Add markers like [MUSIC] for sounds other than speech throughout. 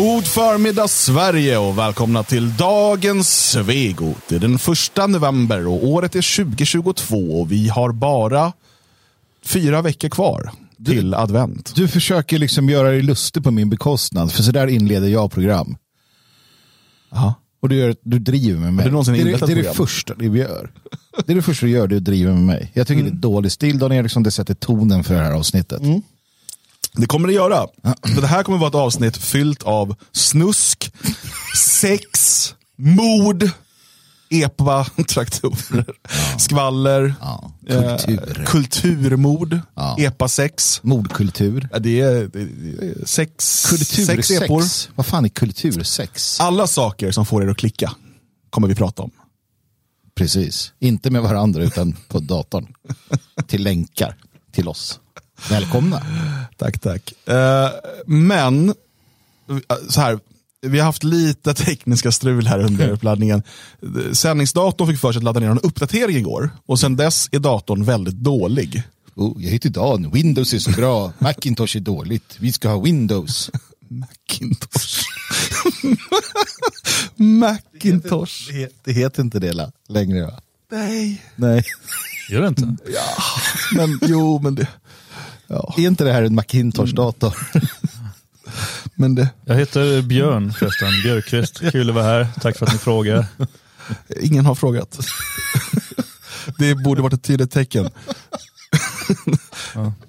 God förmiddag Sverige och välkomna till dagens Svegot. Det är den första november och året är 2022 och vi har bara fyra veckor kvar till advent. Du försöker liksom göra dig lustig på min bekostnad, för så där inleder jag program. Aha. Och du, gör, du driver med mig. Du det, är, det, det är det första vi gör. Det är det första du gör, att driva med mig. Jag tycker det är dålig stil, Dan Eriksson, det sätter tonen för det här avsnittet. Det kommer det göra. För det här kommer vara ett avsnitt fyllt av snusk, sex, mord, epa-traktorer, skvaller, Ja, eh, kultur. kulturmord, Ja. epa-sex. Mordkultur. Ja, det, är, det är sex, sex epor. Kultursex. Vad fan är kultursex? Alla saker som får er att klicka kommer vi prata om. Precis. Inte med varandra utan på datorn. [LAUGHS] till länkar till oss. Välkomna. Tack, tack. Eh, men, eh, så här, vi har haft lite [LAUGHS] tekniska strul här under uppladdningen. Eh, Sändningsdatorn fick för sig att ladda ner en uppdatering igår och sen dess är datorn väldigt dålig. Oh, jag heter Dan. Windows är så bra. [LAUGHS] Macintosh är dåligt. Vi ska ha Windows. Macintosh. [LAUGHS] Macintosh. Det, det heter inte det längre va? Nej. Nej. Gör det inte? Men jo, men det... Ja, Är inte det här en Macintosh-dator? [LAUGHS] men det... Jag heter Björn förresten, Björkqvist. Kul att vara här. Tack för att ni frågar. Ingen har frågat. Det borde varit ett tydligt tecken.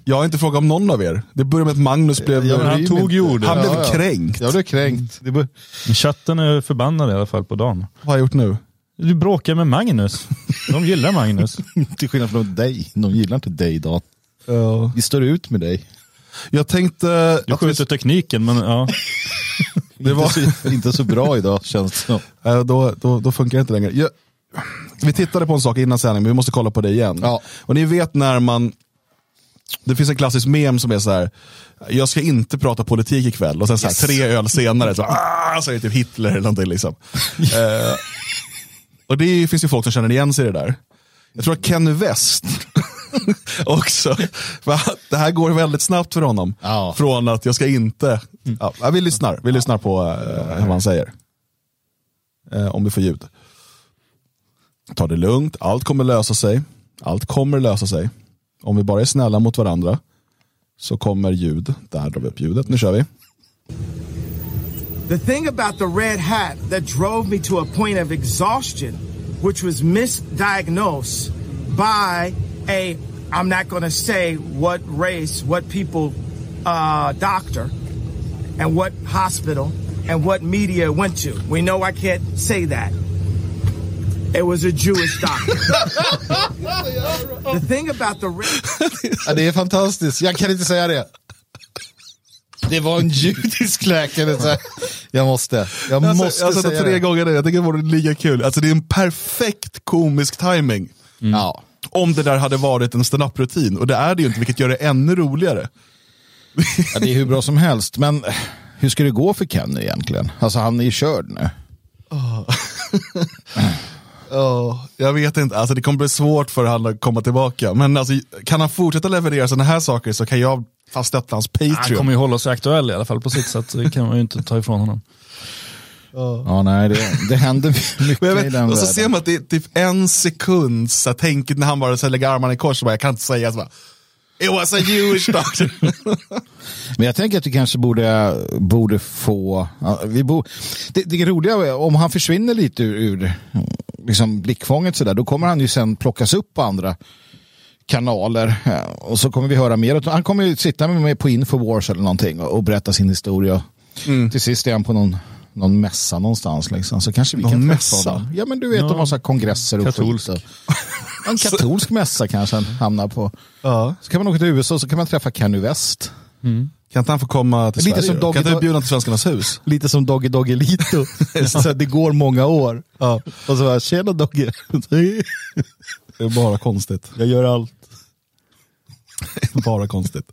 Jag har inte frågat om någon av er. Det började med att Magnus blev... Ja, han tog ju. Han blev Ja, ja. kränkt. Jag blev kränkt. Det bör... Men Chatten är förbannad i alla fall på dagen. Vad har jag gjort nu? Du bråkar med Magnus. De gillar Magnus. [LAUGHS] Till skillnad från dig. De gillar inte dig Dan. Ja. Vi står ut med dig. Jag tänkte... Du att vi- skjuter tekniken, men ja. [LAUGHS] Det var- inte, så, inte så bra idag känns det som. äh, då, då, då funkar det inte längre. Jag, vi tittade på en sak innan sändning, men vi måste kolla på det igen. Ja. Och ni vet när man... Det finns en klassisk mem som är så här. Jag ska inte prata politik ikväll. Och sen så här, tre öl senare så, ah, så är det typ Hitler eller någonting. Liksom. [LAUGHS] Eh, och det finns ju folk som känner igen sig i det där. Jag tror att Ken West [LAUGHS] också. Det här går väldigt snabbt för honom. Ja. Från att jag ska inte... Ja, vi lyssnar, vi lyssnar på eh, vad han säger. Eh, om vi får ljud. Ta det lugnt, allt kommer lösa sig. Allt kommer lösa sig. Om vi bara är snälla mot varandra så kommer ljud. Där drar vi upp ljudet, nu kör vi. The thing about the red hat that drove me to a point of exhaustion, which was misdiagnosed by a, I'm not going to say what race, what people, uh, doctor, and what hospital, and what media went to. We know I can't say that. It was a Jewish doctor. the thing about the red [LAUGHS] Ja, det är fantastiskt. Jag kan inte säga det. Det var en judisk läkare. Så här. Jag måste. Jag Jag måste har sett det säga tre det. gånger nu, jag tycker det vore lika kul. Alltså det är en perfekt komisk timing. Ja. Om det där hade varit en stand-up-rutin. Och det är det ju inte, vilket gör det ännu roligare. ja, det är hur bra som helst. Men hur ska det gå för Kenny egentligen? Alltså han är ju körd nu. [LAUGHS] Ja, jag vet inte, alltså det kommer bli svårt för honom att komma tillbaka. Men alltså, kan han fortsätta leverera sådana här saker så kan jag fast stötta hans Han Patreon. kommer ju hålla sig aktuell i alla fall på sitt sätt. Det kan man ju inte ta ifrån honom. Ja, nej, det, det händer [LAUGHS] mycket jag i vet, den och så världen. ser man att det är typ en sekund så här, tänket när han bara så här, lägger armarna i kors och bara, jag kan inte säga så bara, It was a Jewish doctor. [LAUGHS] Men jag tänker att vi kanske borde, borde få... ja, Vi bo, det, det roliga är om han försvinner lite ur, ur liksom blickfånget så där, då kommer han ju sen plockas upp på andra kanaler ja, och så kommer vi höra mer. Han kommer ju sitta med mig på Infowars eller någonting och, och berätta sin historia. Till sist är han på någon, någon mässa någonstans. Liksom. Så kanske vi Någon kan träffa mässa? Ja men du vet, de har så här kongresser och Katolsk. skit. och- En katolsk mässa kanske han hamnar på. ja. Så kan man åka till USA så kan man träffa Kenny West. Kan inte han få komma till Lite Sverige som? Doggy Kan inte du bjuda till Svenskarnas hus? [LAUGHS] Lite som Doggy Doggelito. [LAUGHS] så det går många år. Ja. Och så bara, tjena Dogge. [LAUGHS] Det är bara konstigt. Jag gör allt. [LAUGHS] bara konstigt.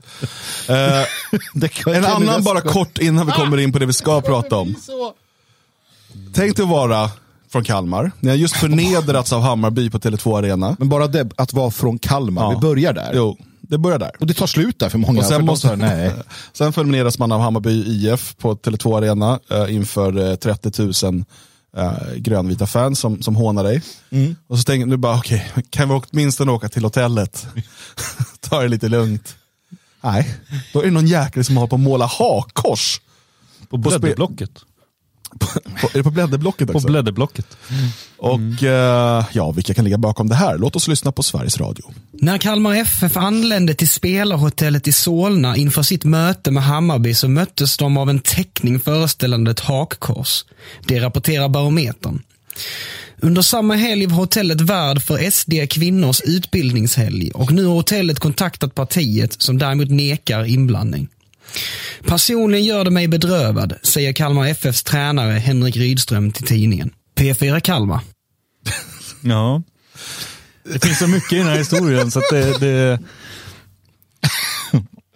Eh, kan- en annan bara kort innan vi kommer in på det vi ska prata om. Tänk dig att vara från Kalmar. Ni har just förnedrats av Hammarby på Tele2 Arena. Men bara det, att vara från Kalmar, Ja. vi börjar där. Jo, Det börjar där. Och det tar slut där för många. Och sen, måste, nej. [LAUGHS] sen förmineras man av Hammarby IF på Tele2 Arena eh, inför eh, 30 000 eh, grönvita fans som, som hånar dig. Och så tänker du bara, okej, kan vi åtminstone åka till hotellet? [LAUGHS] Ta det lite lugnt. Nej, då är det någon jäkel som håller på att måla hakkors. På blädderblocket. På, är det på blädderblocket På också? blädderblocket. Och eh, ja, vilka kan ligga bakom det här? Låt oss lyssna på Sveriges Radio. När Kalmar FF anlände till spelarhotellet i Solna inför sitt möte med Hammarby så möttes de av en teckning föreställande ett hakkors. Det rapporterar Barometern. Under samma helg var hotellet värd för SD kvinnors utbildningshelg och nu har hotellet kontaktat partiet som däremot nekar inblandning. Personligen gör det mig bedrövad, säger Kalmar FFs tränare Henrik Rydström till tidningen. P4 Kalmar. [LAUGHS] Ja. Det finns så mycket i den här historien så att det... det...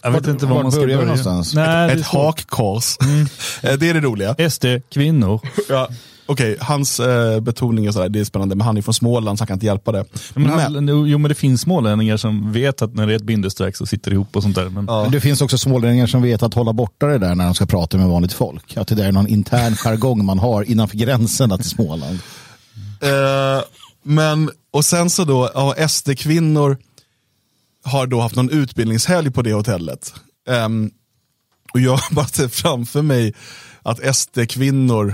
Jag vet inte var vart man ska börjar vi börja. någonstans? Nej, det är Ett svårt. hakkors. [LAUGHS] Eh, det är det roliga. SD, kvinnor. Ja. Okej, hans eh, betoning och sådär, det är spännande, men han är från Småland så han kan inte hjälpa det. Men han, jo, men det finns smålänningar som vet att när det är ett bindestreck så sitter det ihop och sånt där. Men, Men Det finns också smålänningar som vet att hålla borta det där när de ska prata med vanligt folk. Att det där är någon intern jargong man har innanför gränserna till Småland. Eh, men, och sen så då, ja, SD-kvinnor har då haft någon utbildningshelg på det hotellet. Ehm, och jag har [LAUGHS] bara sett framför mig att SD-kvinnor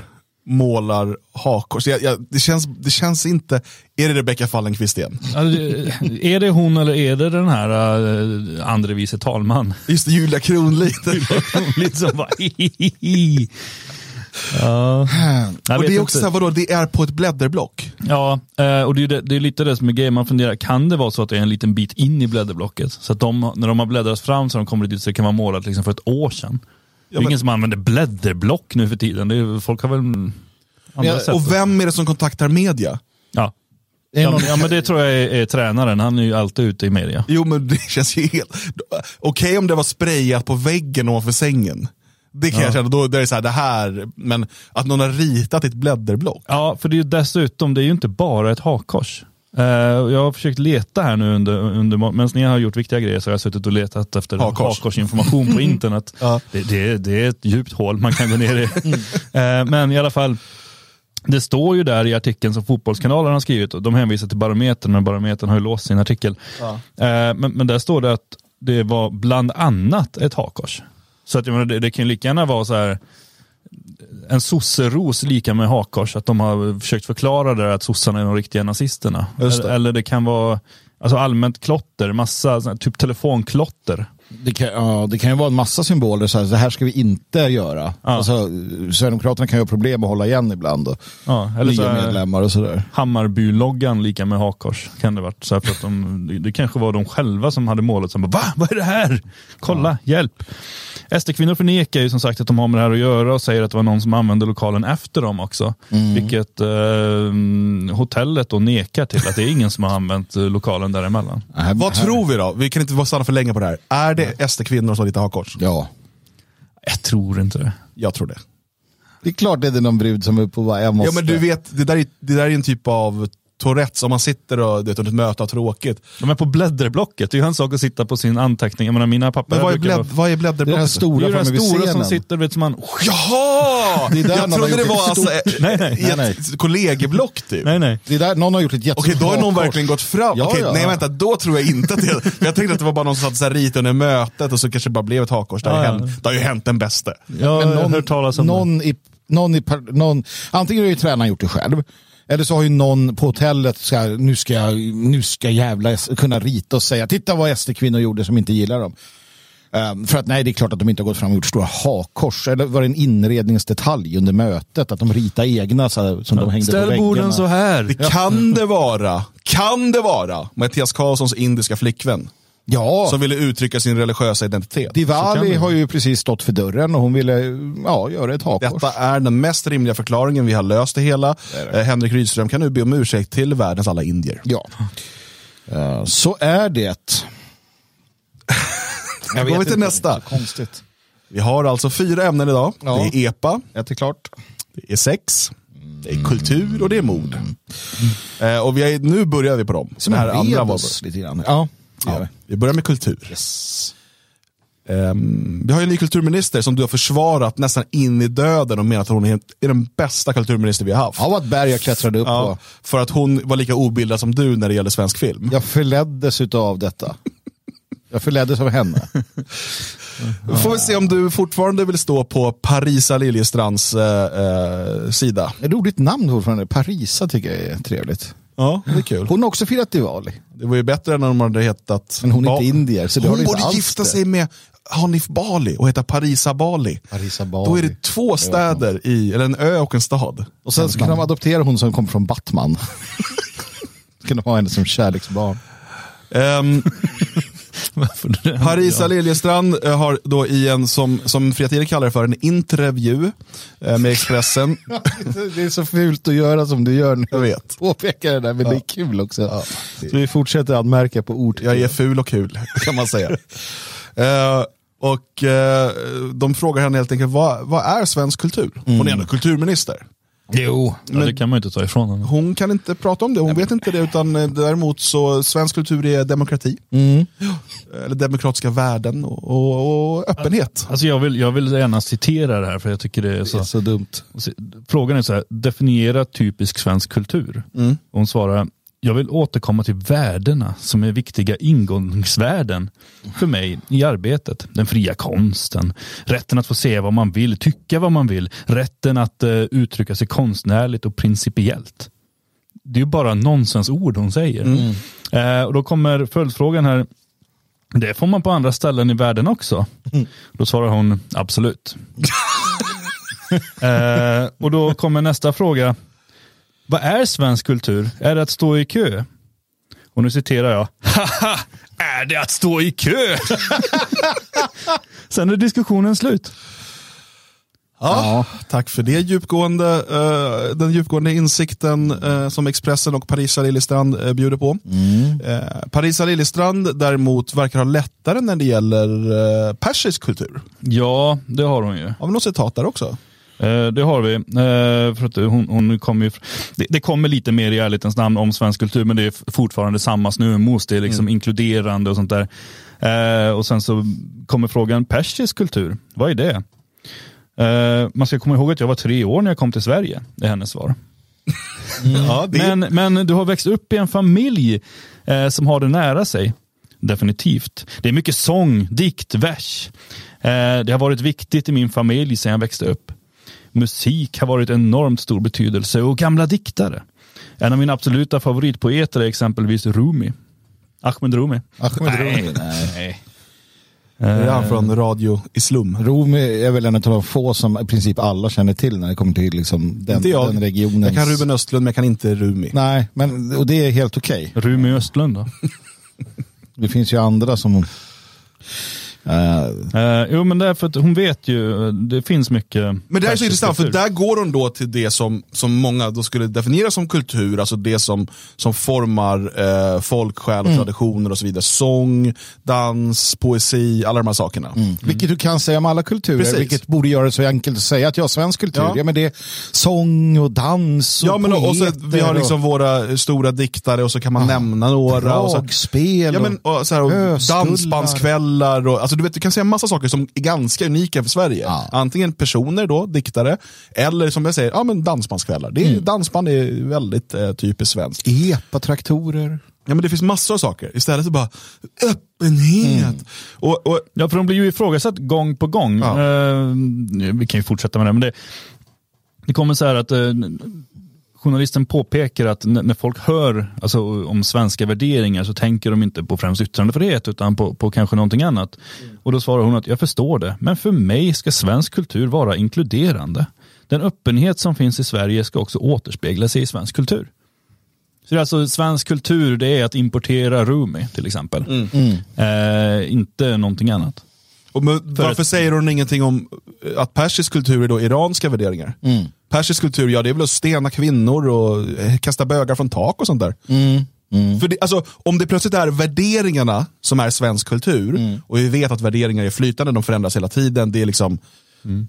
målar hakkors. Jag, jag, det, känns, det känns inte, är det Rebecka Fallenkvist igen? Det- är det hon eller är det den här uh, andre vice talman? Just det, Julia Kronlid. [LAUGHS] Lite som bara [LAUGHS] hihihi. Ja. Jag och det är också inte. så här, vadå, det är på ett blädderblock. Ja, eh, och det är, det, det är lite det som är grejen. Man funderar, kan det vara så att det är en liten bit in i blädderblocket? Så att de, när de har bläddrat fram så de kommer dit så kan vara målat liksom för ett år sedan. Det är men- ingen som använder blädderblock nu för tiden. Är, folk har väl andra Ja, sätt. Och vem är det som kontaktar media? ja. Ja, någon- ja, men det tror jag är, är tränaren. Han är ju alltid ute i media. Jo men det [LAUGHS] känns ju helt... Okej om det var sprayat på väggen ovanför sängen. Det kan jag känna, då då är det så här, det här, men att någon har ritat ett blädderblock. Ja, för det är ju dessutom, det är ju inte bara ett hakkors. Eh, jag har försökt leta här nu under, under medan ni har gjort viktiga grejer så har jag suttit och letat efter Hakkors. hakkorsinformation på [LAUGHS] internet. Ja. det, det, det är ett djupt hål man kan gå ner i. [LAUGHS] Eh, men i alla fall, det står ju där i artikeln som Fotbollskanalen har skrivit, och de hänvisar till Barometern, men Barometern har ju låst sin artikel. Eh, men, men där står det att det var bland annat ett hakkors. Så att, menar, det, det kan ju lika gärna vara så här, en sosseros lika med hakkors, att de har försökt förklara det där att sossarna är de riktiga nazisterna. Det. Eller, eller det kan vara alltså allmänt klotter, massa typ telefonklotter. Det kan, ja, det kan ju vara en massa symboler, så här, det här ska vi inte göra. Alltså, Sverigedemokraterna kan ju ha problem att hålla igen ibland. Och Ja, eller så nya medlemmar och sådär. Hammarbyloggan lika med hakkors. Kan det varit. Så här för att de, det, kanske var de själva som hade målet som bara, va? Vad är det här? Kolla, hjälp. SD-kvinnor förnekar ju som sagt att de har med det här att göra och säger att det var någon som använde lokalen efter dem också. Vilket eh, hotellet då nekar till att det är ingen som har använt eh, lokalen däremellan. Här- Vad här- tror vi då? Vi kan inte vara stanna för länge på det här. Är det SD-kvinnor som ritar hakkors? Ja, Jag tror inte det. Jag tror det. det är klart det är någon brud som är på bara, jag måste. Ja men du vet, det där är, det där är en typ av Tourettes, om man sitter och det är ett möte och har tråkigt. De är på blädderblocket. Det är ju en sak att sitta på sin anteckning. Jag menar, mina papper Men vad är, blädd, vara- vad är det är den blädderblocket? Det stora är den stora som sitter, vet som man... Jaha! Det är där jag någon trodde det var alltså Nej, nej, nej, nej. ett kollegieblock typ. Nej, nej. Det är där någon har gjort ett jättestort Okej, då har någon verkligen gått fram. Ja, Okej, ja. Nej vänta, då tror jag inte att det Jag tänkte att det var bara någon som satt så här rit under mötet och så kanske det bara blev ett hakkors. Det har, ju Ja, ja. hänt, det har ju hänt den bästa. Jag Men har hört talas om det. någon i, någon i, någon, antingen har ju tränaren gjort det själv, eller så har ju någon på hotellet, ska, nu ska jag, nu ska jävla kunna rita och säga, titta vad SD-kvinnor gjorde som inte gillar dem. Ehm, för att nej, det är klart att de inte har gått fram och gjort stora hakkors. Eller var det en inredningsdetalj under mötet? Att de ritade egna så här, som de hängde på Ställ väggarna. borden så här. Det kan det vara, kan det vara Mattias Karlssons indiska flickvän Ja, som ville uttrycka sin religiösa identitet. Diwali det. har ju precis stått för dörren och hon ville ja, göra ett hakkors. Detta är den mest rimliga förklaringen, vi har löst det hela. Eh, Henrik Rydström kan nu be om ursäkt till världens alla indier. Ja, Eh, så är det. [LAUGHS] Jag Går vi till nästa? Konstigt. Vi har alltså fyra ämnen idag. Ja. Det är EPA, Ett är klart. det är sex, det är kultur och det är mod. Eh, och vi är, nu börjar vi på dem. Som det här andra var lite grann. Ja. Ja. Vi börjar med kultur. Yes. Ehm, vi har ju en ny kulturminister som du har försvarat nästan in i döden och menat att hon är, är den bästa kulturminister vi har haft. Ja, vad ett berg jag klättrade upp Ja, på. för att hon var lika obildad som du när det gäller svensk film. Jag förleddes av detta. Jag förleddes av henne. [LAUGHS] Får vi se om du fortfarande vill stå på Parisa Liljestrands eh, eh, sida. Ett roligt namn fortfarande. Parisa tycker jag är trevligt. Ja, det är kul. Hon har också firat Diwali. Det var ju bättre än om de hade hetat... Men hon är Ba- inte indier, så det har Hon inte borde alls gifta det. sig med Hanif Bali och heta Parisa Bali. Parisa Bali. Då är det två städer i, eller en ö och en stad. Och sen ska de adoptera hon som kommer från Batman. [LAUGHS] ska de ha henne som kärleksbarn. Ehm, [LAUGHS] [LAUGHS] Parisa Liljestrand eh, har då i en, som, som Tider kallar det för, en intervju eh, med Expressen. [LAUGHS] det är så fult att göra som du gör nu. Jag vet. Påpeka det där, men det är kul också. Så vi fortsätter anmärka på ord. Jag är ful och kul, kan man säga. [LAUGHS] Eh, och eh, de frågar henne helt enkelt, vad, vad är svensk kultur? Hon är ändå kulturminister. Jo. Ja, det kan man ju inte ta ifrån henne. Hon kan inte prata om det, hon vet inte det, utan eh, däremot så svensk kultur är demokrati. Eller demokratiska värden och, och, och öppenhet. Alltså jag, vill, jag vill gärna citera det här för jag tycker det är Det så. är så dumt. Frågan är så här, definiera typisk svensk kultur. Mm. Hon svarar, jag vill återkomma till värdena som är viktiga ingångsvärden för mig i arbetet. Den fria konsten, rätten att få säga vad man vill, tycka vad man vill, rätten att eh, uttrycka sig konstnärligt och principiellt. Det är ju bara nonsensord hon säger. Eh, och då kommer följdfrågan här, det får man på andra ställen i världen också. Då svarar hon, absolut. [LAUGHS] eh, och då kommer nästa fråga. Vad är svensk kultur? Är det att stå i kö? Och nu citerar jag. Haha, är det att stå i kö? [LAUGHS] Sen är diskussionen slut. Ja, Tack för det djupgående, eh, den djupgående insikten eh, som Expressen och Parisa Liljestrand uh, bjuder på. Eh, Parisa Liljestrand däremot verkar ha lättare när det gäller uh, persisk kultur. Ja, det har hon ju. Har vi något citat där också? Eh, det har vi. Eh, för att hon, hon kommer ju, det, det kommer lite mer i ärlighetens namn om svensk kultur, men det är fortfarande samma snömos. Det är liksom inkluderande och sånt där. Eh, och sen så kommer frågan, persisk kultur, vad är det? Man ska komma ihåg att jag var tre år när jag kom till Sverige, det är hennes svar. Ja, det, Men, men du har växt upp i en familj som har det nära sig. Definitivt. Det är mycket sång, dikt, vers. Det har varit viktigt i min familj sedan jag växte upp. Musik har varit enormt stor betydelse och gamla diktare. En av mina absoluta favoritpoeter är exempelvis Rumi. Ahmed Rumi. Ahmed Nej. Rumi, nej. det är han från Radio Islum. Rumi är väl en av de få som i princip alla känner till när det kommer till liksom den, Inte jag. den regionen. Jag kan Ruben Östlund, men jag kan inte Rumi. Nej, men, och det är helt okej. Rumi Östlund då? [LAUGHS] Det finns ju andra som... Eh, Eh, jo men det är för att hon vet ju, det finns mycket Men det här är så intressant, för där går hon då till det som, som många då skulle definiera som kultur, alltså det som, som formar eh, folksjäl och traditioner och så vidare. Sång, dans, poesi, alla de här sakerna. Vilket du kan säga om alla kulturer, Precis. vilket borde göra det så enkelt att säga att jag har svensk kultur. Ja. Ja. men det är sång och dans och Ja, men och så, vi har liksom våra stora diktare och så kan man nämna några. Och så, dragspel ja, men, och så här, och dansbandskvällar. Och, alltså, du, vet, du kan säga massa saker som är ganska unika för Sverige. Ja. Antingen personer, då, diktare, eller som jag säger, ja, men dansbandskvällar. Det är, Dansband är väldigt eh, typiskt svenskt. Epatraktorer. Ja, men det finns massor av saker. Istället så bara öppenhet. Och, och, Ja, för de blir ju ifrågasatt gång på gång. Ja. Eh, vi kan ju fortsätta med det, men det, det kommer så här att eh, journalisten påpekar att när folk hör alltså, om svenska värderingar så tänker de inte på främst yttrandefrihet utan på, på kanske någonting annat. Och då svarar hon att jag förstår det, men för mig ska svensk kultur vara inkluderande. Den öppenhet som finns i Sverige ska också återspegla sig i svensk kultur. Så det är alltså svensk kultur, det är att importera Rumi till exempel. Eh, inte någonting annat. Men, varför säger hon ingenting om att persisk kultur är då iranska värderingar? Persisk kultur, ja det är väl att stena kvinnor och eh, kasta bögar från tak och sånt där. För det, alltså, om det plötsligt är värderingarna som är svensk kultur, och vi vet att värderingar är flytande, de förändras hela tiden, det är liksom Mm.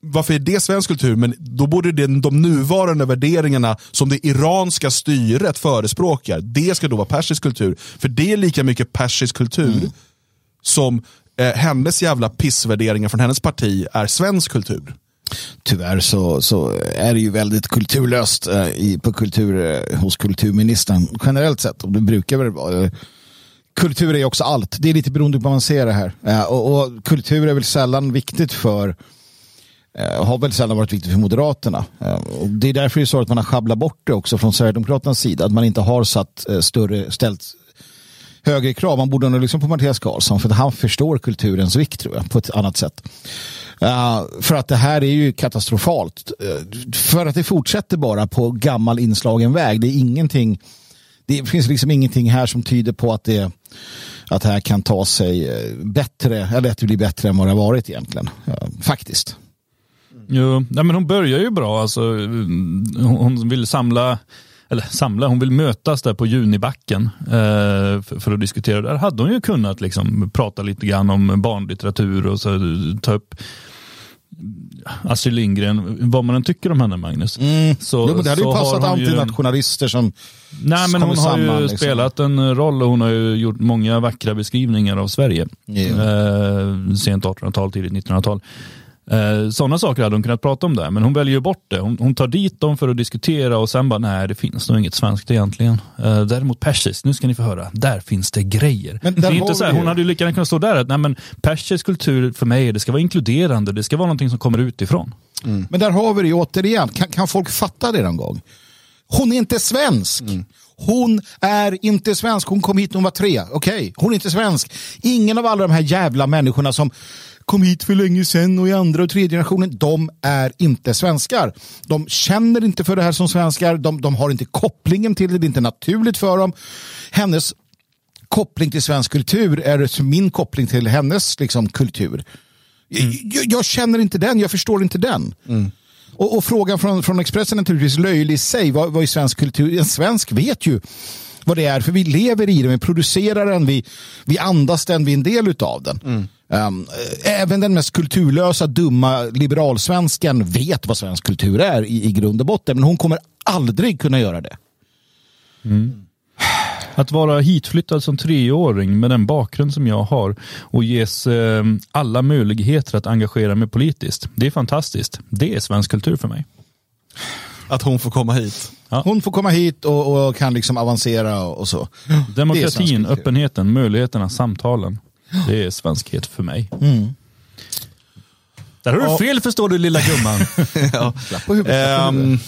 varför är det svensk kultur? Men då borde det, de nuvarande värderingarna som det iranska styret förespråkar, det ska då vara persisk kultur. För det är lika mycket persisk kultur som eh, hennes jävla pissvärderingar från hennes parti är svensk kultur. Tyvärr så, så är det ju väldigt kulturlöst eh, i, på kultur, eh, hos kulturministern generellt sett. Och det brukar väl vara. Eh, Kultur är ju också allt. Det är lite beroende på hur man ser det här. Eh, och, och kultur är väl sällan viktigt för eh, har väl sällan varit viktigt för Moderaterna. Eh, och det är därför det är så att man har schabblat bort det också från Sverigedemokraternas sida. Att man inte har satt eh, större, ställt högre krav. Man borde nog lyssna på Mattias Karlsson för att han förstår kulturens vikt tror jag på ett annat sätt. Uh, för att det här är ju katastrofalt. Uh, för att det fortsätter bara på gammal inslagen väg. Det är ingenting det finns liksom ingenting här som tyder på att det, att det här kan ta sig eh, bättre, eller att det blir bättre än vad det har varit egentligen. Ja, faktiskt. Jo, ja, men hon börjar ju bra. Alltså, hon vill samla, eller samla, hon vill mötas där på Junibacken eh, för, för, att diskutera. Där hade hon ju kunnat liksom, prata lite grann om barnlitteratur och så, ta upp Astrid Lindgren, vad man än tycker om henne Magnus. Mm. Så, jo, men det hade ju passat antinationalister som Nej men hon har ju liksom. spelat en roll och hon har ju gjort många vackra beskrivningar av Sverige. Yeah. Eh, sent 1800-tal, tidigt 1900-tal. Eh, Sådana saker hade hon kunnat prata om där, men hon väljer bort det. Hon, hon, tar dit dem för att diskutera och sen bara, nej det finns nog inget svenskt egentligen. Eh, däremot persiskt, nu ska ni få höra, där finns det grejer. Men det är inte så här, hon hade ju lika gärna kunnat stå där att, nej men persisk kultur för mig, det ska vara inkluderande, det ska vara någonting som kommer utifrån. Mm. Men där har vi det återigen, kan, kan folk fatta det någon gång? Hon är inte svensk. Mm. Hon är inte svensk. Hon kom hit när hon var tre. Okej, okay. hon är inte svensk. Ingen av alla de här jävla människorna som kom hit för länge sedan och i andra och tredje generationen, de är inte svenskar. De känner inte för det här som svenskar, de, de har inte kopplingen till det, det är inte naturligt för dem. Hennes koppling till svensk kultur är min koppling till hennes liksom, kultur. Mm. Jag, jag, känner inte den, jag förstår inte den. Mm. Och, och, frågan från, från Expressen är naturligtvis löjlig i sig. Vad, vad är svensk kultur? En svensk vet ju vad det är, för vi lever i den, vi producerar den, vi, vi andas den, vi är en del av den. Mm. Um, även den mest kulturlösa, dumma liberalsvensken vet vad svensk kultur är i, i grund och botten, men hon kommer aldrig kunna göra det. Mm. Att vara hitflyttad som treåring med den bakgrund som jag har och ges eh, alla möjligheter att engagera mig politiskt. Det är fantastiskt. Det är svensk kultur för mig. Att hon får komma hit. Ja. Hon får komma hit och, och kan liksom avancera och så. Demokratin, öppenheten, möjligheterna, samtalen. Det är svenskhet för mig. Mm. Där har du ja. fel förstår du lilla gumman. [LAUGHS] ja. um,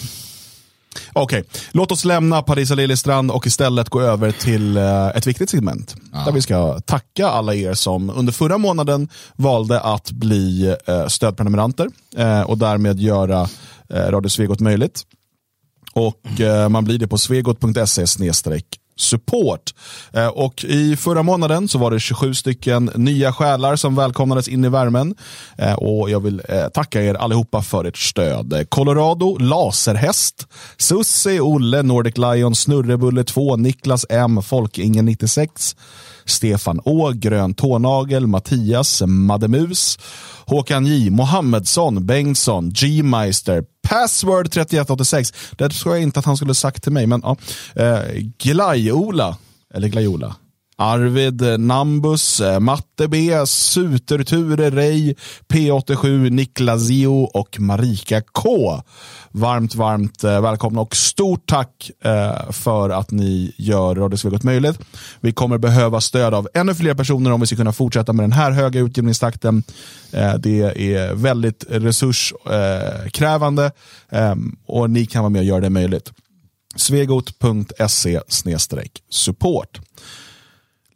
Okej, okay. låt oss lämna Parisa Liljestrand och istället gå över till uh, ett viktigt segment. Ja. Där vi ska tacka alla er som under förra månaden valde att bli uh, stödprenumeranter uh, och därmed göra Radio Svegot möjligt. Och man blir det på svegot.se support. Eh, och I förra månaden så var det 27 stycken nya själar som välkomnades in i värmen. Eh, och Jag vill eh, tacka er allihopa för ert stöd. Colorado, Laserhäst, Sussi, Olle, Nordic Lion, Snurrebulle 2, Niklas M, Folkingen 96, Stefan Å, Grön Tånagel, Mattias, Mademus, Håkan J, Mohammedsson, Bengtsson, G-Meister, Password 3186. Det tror jag inte att han skulle sagt till mig, men ja. Eh, Glajola, eller Glajola. Arvid eh, Nambus, eh, Matte B, Suterture Rej, P87, Niklas Zio och Marika K. Varmt, varmt eh, välkomna och stort tack för att ni gör Radiosvegot möjligt. Vi kommer behöva stöd av ännu fler personer om vi ska kunna fortsätta med den här höga utgivningstakten. Det är väldigt resurskrävande ehm, och ni kan vara med och göra det möjligt. svegot.se support.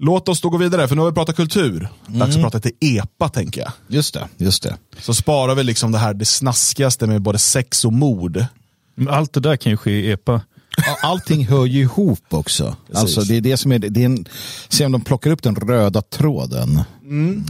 Låt oss då gå vidare, för nu har vi pratat kultur. Dags att mm. prata lite EPA tänker jag. Just det, just det. Så sparar vi liksom det här det snaskigaste med både sex och mord. Allt det där kan ju ske i EPA. Allting hör ju ihop också. Alltså, det är det som är, det är en, se om de plockar upp den röda tråden.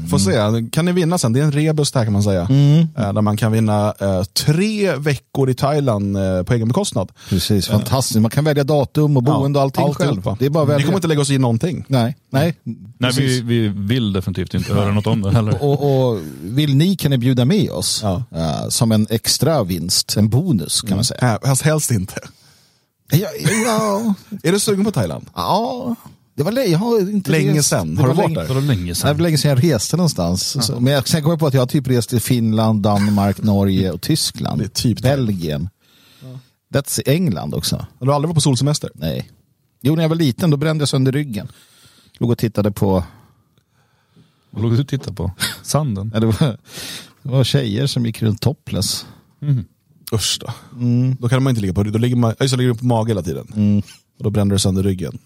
Får se, kan ni vinna sen? Det är en rebus där kan man säga. Eh, Där man kan vinna eh, tre veckor i Thailand eh, på egen bekostnad. Precis, fantastiskt. Man kan välja datum och boende och allting själv. alltihopa. Det är bara Vi kommer inte lägga oss i någonting. Nej, nej. Nej, vi, precis. vi vill definitivt inte höra något om det heller. Och, och vill ni kan ni bjuda med oss Ja. eh, som en extra vinst, en bonus kan man säga. Äh, helst inte. Ja, ja, [LAUGHS] Är du sugen på Thailand? ja, det var länge, jag har inte Länge rest. sedan. Det Har var du varit länge- där? Det var länge Det var sedan. länge sedan jag reste någonstans. Så, men jag, sen kom jag på att jag har typ rest till Finland, Danmark, Norge och Tyskland. Det är typ. Belgien. That's England också. Har du aldrig varit på solsemester? Nej. Jo, när jag var liten då brände jag sönder ryggen. Låg och tittade på, Vad låg du och tittade på? [LAUGHS] Sanden? ja, det, var, det var tjejer som gick runt topless. Usch då. Då kan man inte ligga på Då ligger man, det, ligger du på mage hela tiden. Och då bränner du sönder ryggen.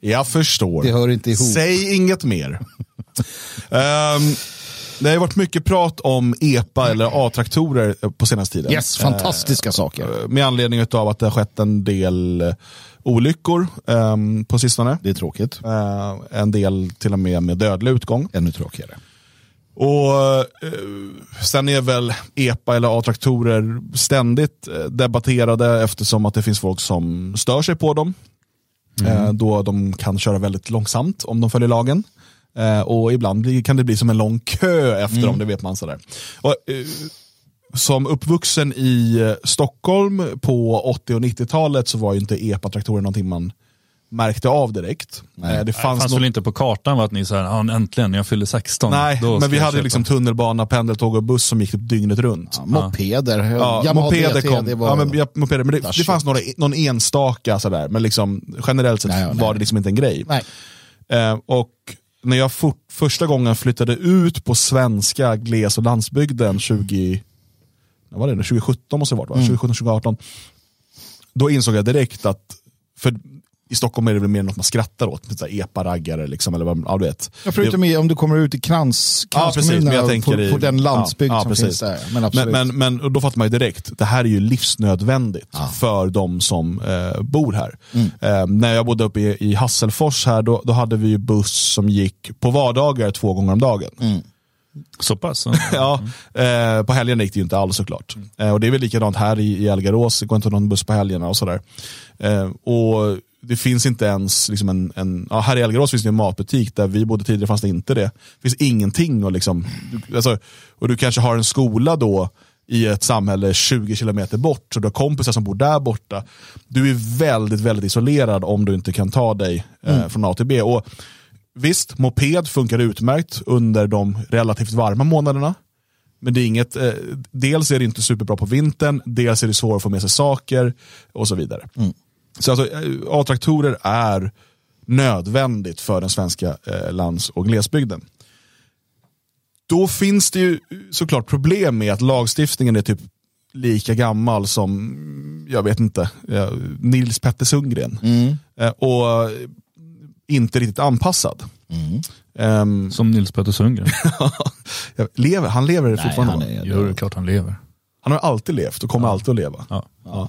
Jag förstår. Det hör inte ihop. Säg inget mer. [LAUGHS] Ehm, det har varit mycket prat om EPA eller A-traktorer eh, på senaste tiden. Yes, fantastiska saker. Eh, Med anledning av att det har skett en del eh, olyckor ehm, på sistone. Det är tråkigt. Eh, en del till och med med dödlig utgång. Ännu tråkigare. Och eh, Sen är väl EPA eller A-traktorer ständigt eh, debatterade eftersom att det finns folk som stör sig på dem. Eh, då de kan köra väldigt långsamt om de följer lagen. Eh, och ibland kan det bli som en lång kö efter dem, det vet man. Sådär. Och, eh, som uppvuxen i eh, Stockholm på 80 och 90-talet så var ju inte EPA-traktorer någonting man märkte av direkt. Eh, det Det fanns, fanns nog- väl inte på kartan va, att ni sa ja, äntligen, jag fyller 16. Nej, då men vi hade köpa." liksom tunnelbana, pendeltåg och buss som gick typ dygnet runt. Ja, mopeder. Ja, Yamaha mopeder kom. Det var... ja, men, ja, mopeder, men det, det fanns några, någon enstaka sådär, men liksom, generellt sett Nej, ja, nej. var det liksom inte en grej. Nej. Eh, och när jag fort, första gången flyttade ut på svenska gles och landsbygden 20, vad var det, nu? 2017 måste det varit, va? Mm. 2017, 2018. Då insåg jag direkt att, för i Stockholm är det väl mer något man skrattar åt, epa-raggare liksom, eller vad, ja, du vet. Ja, förutom i, om du kommer ut i krans, Ja, precis, kranskommunerna jag tänker på, i- på den landsbygd ja, ja, som precis. finns där. Men absolut. Men, men, men och då fattar man ju direkt, det här är ju livsnödvändigt för de som eh, bor här. Mm. Eh, när jag bodde uppe i, i Hasselfors här, då, då hade vi ju buss som gick på vardagar två gånger om dagen. Mm. Så pass? [LAUGHS] Ja, eh, på helgen gick det ju inte alls såklart. Eh, och det är väl likadant här i, i Elgarås, det går inte någon buss på helgerna och sådär. Eh, och det finns inte ens, liksom en, en, ja, här i Elgarås finns det en matbutik, där vi bodde tidigare fanns det inte det. Det finns ingenting och liksom, du, alltså, och du kanske har en skola då i ett samhälle 20 kilometer bort, så du har kompisar som bor där borta. Du är väldigt, väldigt isolerad om du inte kan ta dig eh, från A till B. Och Visst, moped funkar utmärkt under de relativt varma månaderna. Men det är inget, eh, dels är det inte superbra på vintern, dels är det svårt att få med sig saker och så vidare. Så alltså, eh, A-traktorer är nödvändigt för den svenska eh, lands och glesbygden. Då finns det ju såklart problem med att lagstiftningen är typ lika gammal som, jag vet inte, eh, Nils Petter Sundgren. Eh, och inte riktigt anpassad. Ehm, Som Nils Petter Sundgren. [LAUGHS] lever, han lever Nej, fortfarande. han är, det är klart han lever. Han har alltid levt och kommer alltid att leva. Ja. Ja.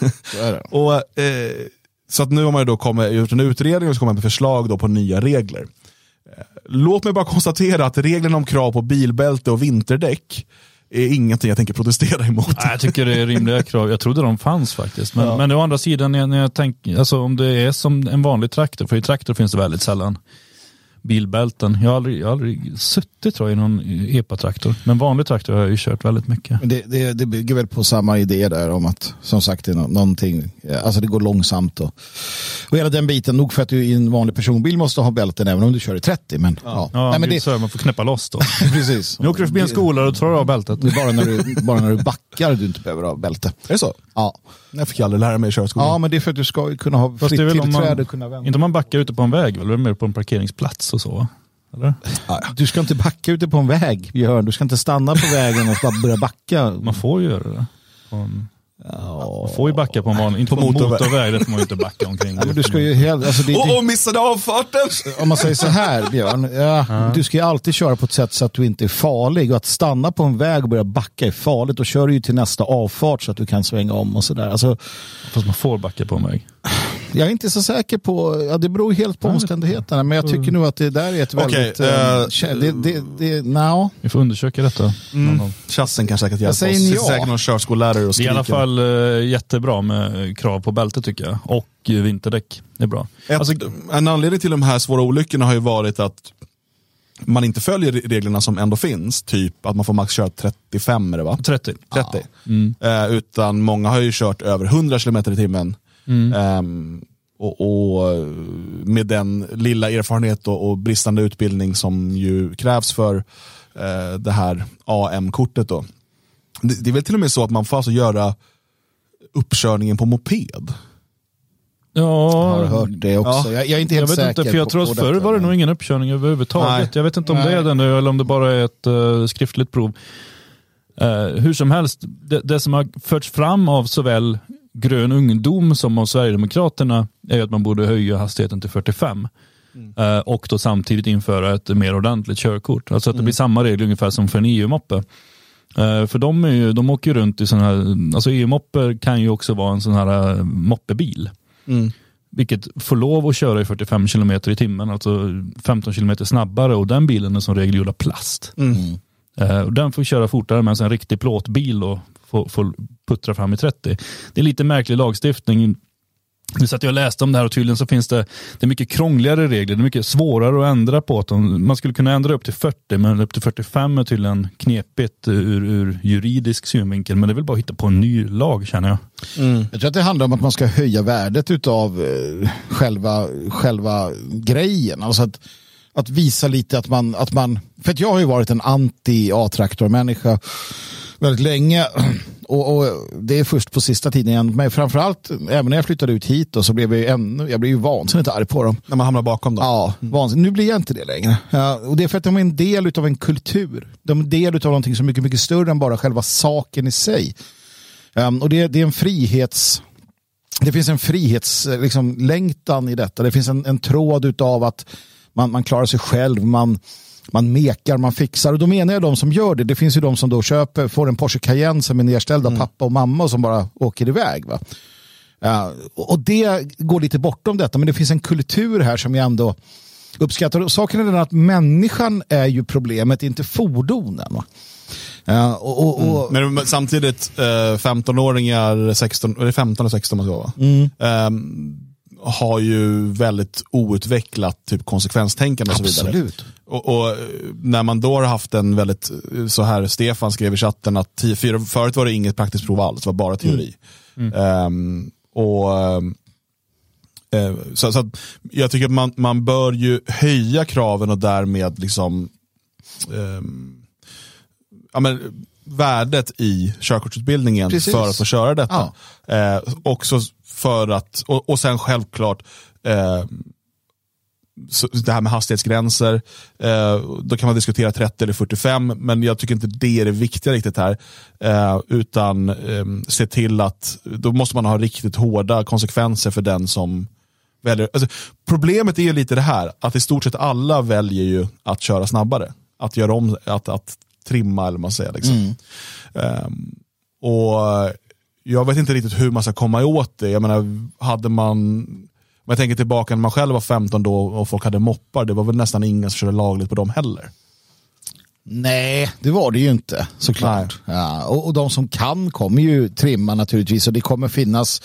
[LAUGHS] så är det. [LAUGHS] Och, eh, så att nu har man då kommit, gjort en utredning och så kommer med förslag då på nya regler. Eh, Låt mig bara konstatera att reglerna om krav på bilbälte och vinterdäck är ingenting jag tänker protestera emot. Nej, jag tycker det är rimliga [LAUGHS] krav. Jag trodde de fanns faktiskt. Men, men å andra sidan, när jag, när jag tänker, alltså om det är som en vanlig traktor, för i traktor finns det väldigt sällan bilbälten. Jag har aldrig, jag har aldrig suttit tror jag, i någon epa-traktor. Men vanlig traktor har jag ju kört väldigt mycket. Men det, det, det bygger väl på samma idé där om att som sagt det är nå- någonting, eh, alltså det går långsamt och, och hela den biten. Nog för att du i en vanlig personbil måste ha bälten även om du kör i 30. Men, ja. Ja, Nej, men det är det, så här, man får knäppa loss då. [LAUGHS] precis. Nu åker du förbi en skola och tar av bältet. Det är bara när, du, bara när du backar du inte behöver ha bälte. Är det så? Ja. Jag fick aldrig lära mig i körskolan. ja, men det är för att du ska kunna ha Fast fritt tillträde man, och kunna vända. inte om man backar ute på en väg, väl? Det är mer på en parkeringsplats och så. Eller? Du ska inte backa ute på en väg, Björn. Du ska inte stanna på vägen och bara börja backa. Man får ju göra det. På en- Man får ju backa på en vanlig, inte på, På motorväg. motorväg. det får man ju inte backa omkring. Ja, men du ska ju helt, alltså det, det, Och, och missade avfarten! [LAUGHS] om man säger så här, Björn, ja, du ska ju alltid köra på ett sätt så att du inte är farlig. Och att stanna på en väg och börja backa är farligt. Då kör du ju till nästa avfart så att du kan svänga om och sådär. Alltså, Fast man får backa på en väg. Jag är inte så säker på, ja, det beror helt på omständigheterna, men jag tycker nog att det där är ett Okej, väldigt... eh, eh, kä- det, det, det, no. Vi får undersöka detta. någon gång. Chassen kan säkert hjälpa oss. säger Det ja. är säkert någon körskollärare och Det är i skriker. alla fall eh, jättebra med krav på bälte tycker jag. Och eh, vinterdäck. Det är bra. Ett, Alltså, en anledning till de här svåra olyckorna har ju varit att man inte följer reglerna som ändå finns. Typ att man får max köra 35 är det va? 30. 30. Eh, utan många har ju kört över 100 km i timmen. Ehm, och, och med den lilla erfarenhet och, och bristande utbildning som ju krävs för eh, det här AM-kortet. Då. Det, det är väl till och med så att man får alltså göra uppkörningen på moped. Jag har Ja, hört det också. Ja. Jag, jag är inte jag helt vet säker. inte, för jag på- tror på att förr var det nog ingen uppkörning överhuvudtaget. Nej. Jag vet inte om det Nej. är det nu eller om det bara är ett eh, skriftligt prov. Eh, hur som helst, det, det som har förts fram av såväl grön ungdom som av Sverigedemokraterna är att man borde höja hastigheten till 45. Eh, och då samtidigt införa ett mer ordentligt körkort. Alltså att det blir samma regler ungefär som för en EU-moppe. Eh, för de, är ju, de åker ju runt i sådana här, alltså EU-mopper kan ju också vara en sån här eh, moppebil. Vilket får lov att köra i 45 km i timmen, alltså 15 km snabbare och den bilen är som regel gjord av plast. Och den får köra fortare medan en riktig plåtbil då får, får puttra fram i 30. Det är lite märklig lagstiftning. Nu satt jag och läste om det här och tydligen så finns det, det är mycket krångligare regler. Det är mycket svårare att ändra på. Att de, man skulle kunna ändra upp till 40 men upp till 45 är tydligen knepigt ur, ur juridisk synvinkel. Men det är väl bara att hitta på en ny lag känner jag. Mm. Jag tror att det handlar om att man ska höja värdet av eh, själva, själva grejen. Alltså att, att visa lite att man, att man... För att jag har ju varit en anti-A-traktormänniska väldigt länge. [CLEARS THROAT] Och, och det är först på sista tiden igen. Men framförallt, även när jag flyttade ut hit då, så blev jag ännu, jag blev ju vansinnigt arg på dem. När man hamnar bakom dem. Ja, vansinnigt. Nu blir jag inte det längre. Ja, och det är för att de är en del av en kultur. De är en del av någonting som är mycket, mycket större än bara själva saken i sig. Um, och det, det är en frihets... Det finns en frihetslängtan liksom, längtan i detta. Det finns en, en tråd av att man, man klarar sig själv, man, man mekar, man fixar. Och då menar jag de som gör det. Det finns ju de som då köper, får en Porsche Cayenne som är nedställd av pappa och mamma och som bara åker iväg. Va? Ja, och det går lite bortom detta, men det finns en kultur här som jag ändå uppskattar. Och Saken är den att människan är ju problemet, inte fordonen. Va? Ja, och, och, och, Men men samtidigt, eh, 15-åringar, 16, eller 15 och 16 man ska vara, Mm. Har ju väldigt outvecklat typ konsekvenstänkande och så vidare. Absolut. Och, och eh, när man då har haft en väldigt, eh, så här, Stefan skrev i chatten att fyra, förut var det inget praktiskt prov alls, det var bara teori. Ehm, och ehm, eh, så, så att jag tycker att man, man bör ju höja kraven och därmed liksom ehm, ja, men, värdet i körkortsutbildningen Precis. för att få köra detta. Eh, också för att, och, och sen självklart eh, så det här med hastighetsgränser, eh, då kan man diskutera 30 eller 45, men jag tycker inte det är det viktiga riktigt här. Eh, utan eh, se till att, då måste man ha riktigt hårda konsekvenser för den som väljer. Alltså, problemet är ju lite det här, att i stort sett alla väljer ju att köra snabbare. Att göra om, att, att trimma eller vad man säger. Liksom. Ehm, och jag vet inte riktigt hur man ska komma åt det. Jag menar, hade man, om jag tänker tillbaka när man själv var 15 då och folk hade moppar, det var väl nästan ingen som körde lagligt på dem heller. Nej, det var det ju inte såklart. Ja, och, och de som kan kommer ju trimma naturligtvis och det kommer finnas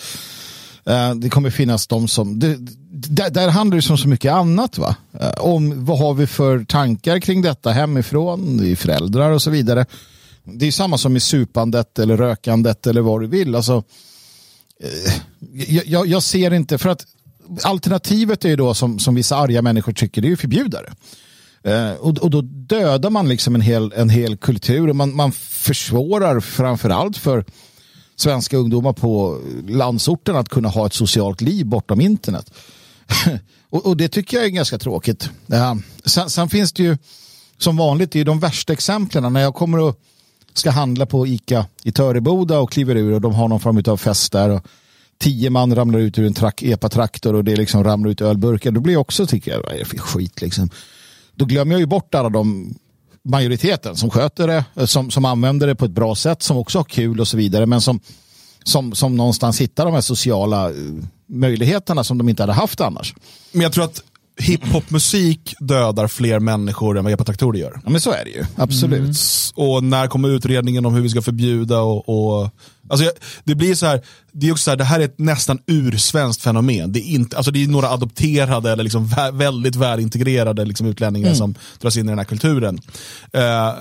eh, det kommer finnas de som, det, där, där handlar det som så mycket annat. va eh, Om vad har vi för tankar kring detta hemifrån, i är föräldrar och så vidare. Det är samma som i supandet eller rökandet eller vad du vill. Alltså, eh, jag, jag, ser inte, för att alternativet är ju då som, som vissa arga människor tycker, det är ju förbjudare. Eh, och, och då dödar man liksom en hel, en hel kultur och man, man försvårar framförallt för svenska ungdomar på landsorten att kunna ha ett socialt liv bortom internet. [LAUGHS] och, och det tycker jag är ganska tråkigt. Ja. Sen, sen finns det ju som vanligt, det är de värsta exemplen när jag kommer och ska handla på Ica i Töreboda och kliver ur och de har någon form av fest där. Och tio man ramlar ut ur en trak, epatraktor och det liksom ramlar ut ölburkar. Då blir jag också, tycker jag, vad är det för skit liksom. Då glömmer jag ju bort alla de majoriteten som sköter det, eh, som, som använder det på ett bra sätt, som också har kul och så vidare, men som, som, som någonstans hittar de här sociala eh, möjligheterna som de inte hade haft annars. Men jag tror att hiphopmusik dödar fler människor än vad epatraktorer gör. Ja, men så är det ju, absolut. Mm. Och när kommer utredningen om hur vi ska förbjuda och, och Alltså, det blir så här, det är också så här, det här är ett nästan ursvenskt fenomen. Det är, inte, alltså det är några adopterade eller liksom vä väldigt välintegrerade liksom utlänningar mm. som dras in i den här kulturen. Uh,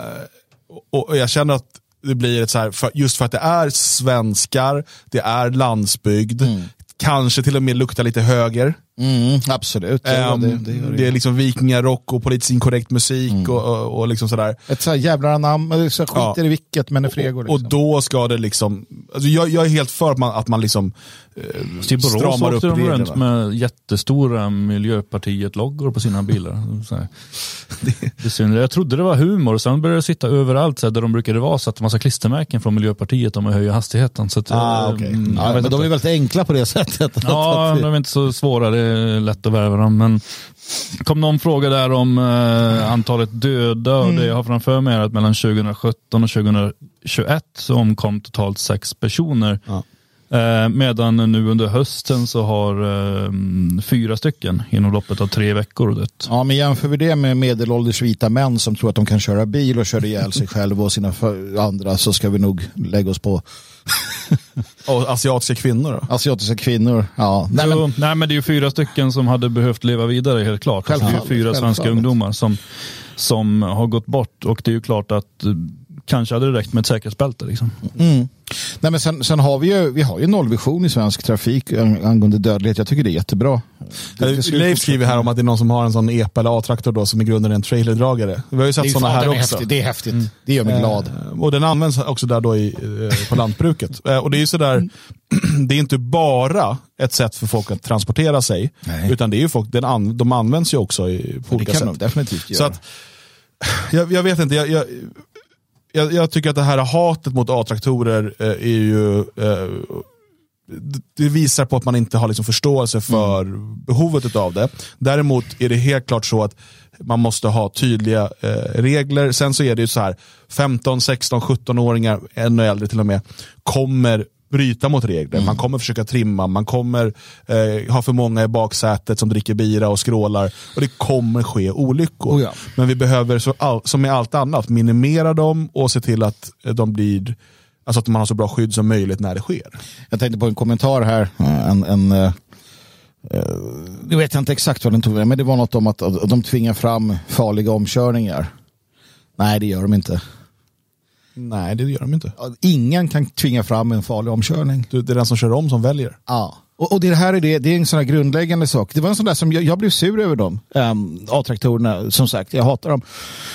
och, och, jag känner att det blir ett så här, för, just för att det är svenskar, det är landsbygd, mm kanske till och med luktar lite höger. Mm, absolut. Um, det, det, det, det, är liksom vikingarock och politiskt inkorrekt musik mm. och, och, och, liksom sådär. Ett sådär jävla namn, så skiter ja. i vilket men är fregor. Liksom. Och då ska det liksom, alltså jag, jag är helt för att man, att man liksom eh, stramar upp reglerna. runt med jättestora Miljöpartiet-loggor på sina bilar. det. Jag trodde det var humor, sen började det sitta överallt så där de brukade vara, så att en massa klistermärken från Miljöpartiet om att höja hastigheten. Så att, ah, okay. mm, ja, men de är väldigt enkla på det [LAUGHS] sättet. Ja, de är inte så svåra. Det lätt att värva dem. Men kom någon fråga där om eh, antalet döda och mm. det jag har framför mig är att mellan 2017 och 2021 så omkom totalt sex personer. Ja. Eh, medan nu under hösten så har eh, fyra stycken inom loppet av tre veckor dött. Ja, men jämför vi det med medelålders vita män som tror att de kan köra bil och köra ihjäl sig själva och sina andra så ska vi nog lägga oss på [LAUGHS] och asiatiska kvinnor då? Asiatiska kvinnor, ja. Nej men, nej, men det är ju fyra stycken som hade behövt leva vidare helt klart. Självfallet, alltså, det är fyra svenska ungdomar som, som har gått bort och det är ju klart att eh, kanske hade det räckt med ett säkerhetsbälte. Liksom. Mm. Nej, men sen, sen, har vi ju, vi har ju nollvision i svensk trafik angående dödlighet. Jag tycker det är jättebra. Leif skriver här om att det är någon som har en sån EPA eller A-traktor då som i grunden är en trailerdragare. Vi har ju sett sådana här också. Häftigt, det är häftigt. Mm. Det gör mig glad. Eh, och den används också där då i, eh, på lantbruket. Eh, och det är ju sådär, mm. [CLEARS THROAT] det är inte bara ett sätt för folk att transportera sig, Nej. utan det är ju folk, den an, de används ju också i, på olika sätt. Det kan de definitivt göra. Så att, jag, jag vet inte, jag, jag jag, jag, tycker att det här hatet mot A-traktorer eh, är ju eh, det visar på att man inte har liksom förståelse för mm. behovet av det. Däremot är det helt klart så att man måste ha tydliga eh, regler. Sen så är det ju så här, 15, 16, 17-åringar, ännu äldre till och med, kommer bryta mot regler. Mm. Man kommer försöka trimma, man kommer eh, ha för många i baksätet som dricker bira och skrålar. Och det kommer ske olyckor. Oh ja. Men vi behöver, så, all, som med allt annat, minimera dem och se till att de blir Alltså att man har så bra skydd som möjligt när det sker. Jag tänkte på en kommentar här. En, en, uh, nu vet jag inte exakt vad den tog men det var något om att, att de tvingar fram farliga omkörningar. Nej, det gör de inte. Nej, det gör de inte. Ingen kan tvinga fram en farlig omkörning. Det är den som kör om som väljer. Ja. Och, det här är, det, det är en sån här grundläggande sak. Det var en sån där som jag, jag blev sur över dem. Um, A-traktorerna, som sagt, jag hatar dem.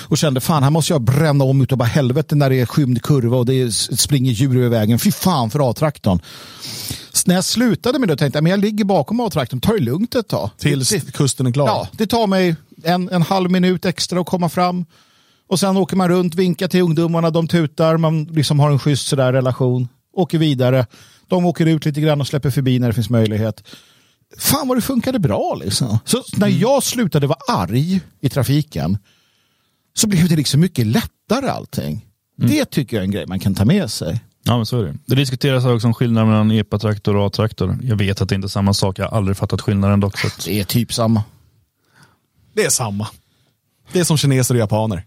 Och kände fan, här måste jag bränna om utav bara helvete när det är skymd kurva och det springer djur över vägen. Fy fan för A-traktorn. När jag slutade med det tänkte jag, men jag ligger bakom A-traktorn, ta det lugnt ett tag. Tills det, kusten är klar? Ja, det tar mig en, en halv minut extra att komma fram. Och sen åker man runt, vinkar till ungdomarna, de tutar, man liksom har en schysst sådär relation. Åker vidare, de åker ut lite grann och släpper förbi när det finns möjlighet. Fan vad det funkade bra liksom. Så när mm. jag slutade vara arg i trafiken så blev det liksom mycket lättare allting. Mm. Det tycker jag är en grej man kan ta med sig. Ja, men så är det. Det diskuteras också om skillnaden mellan EPA-traktor och A-traktor. Jag vet att det inte är samma sak. Jag har aldrig fattat skillnaden dock. Så Det är typ samma. Det är samma. Det är som kineser och japaner.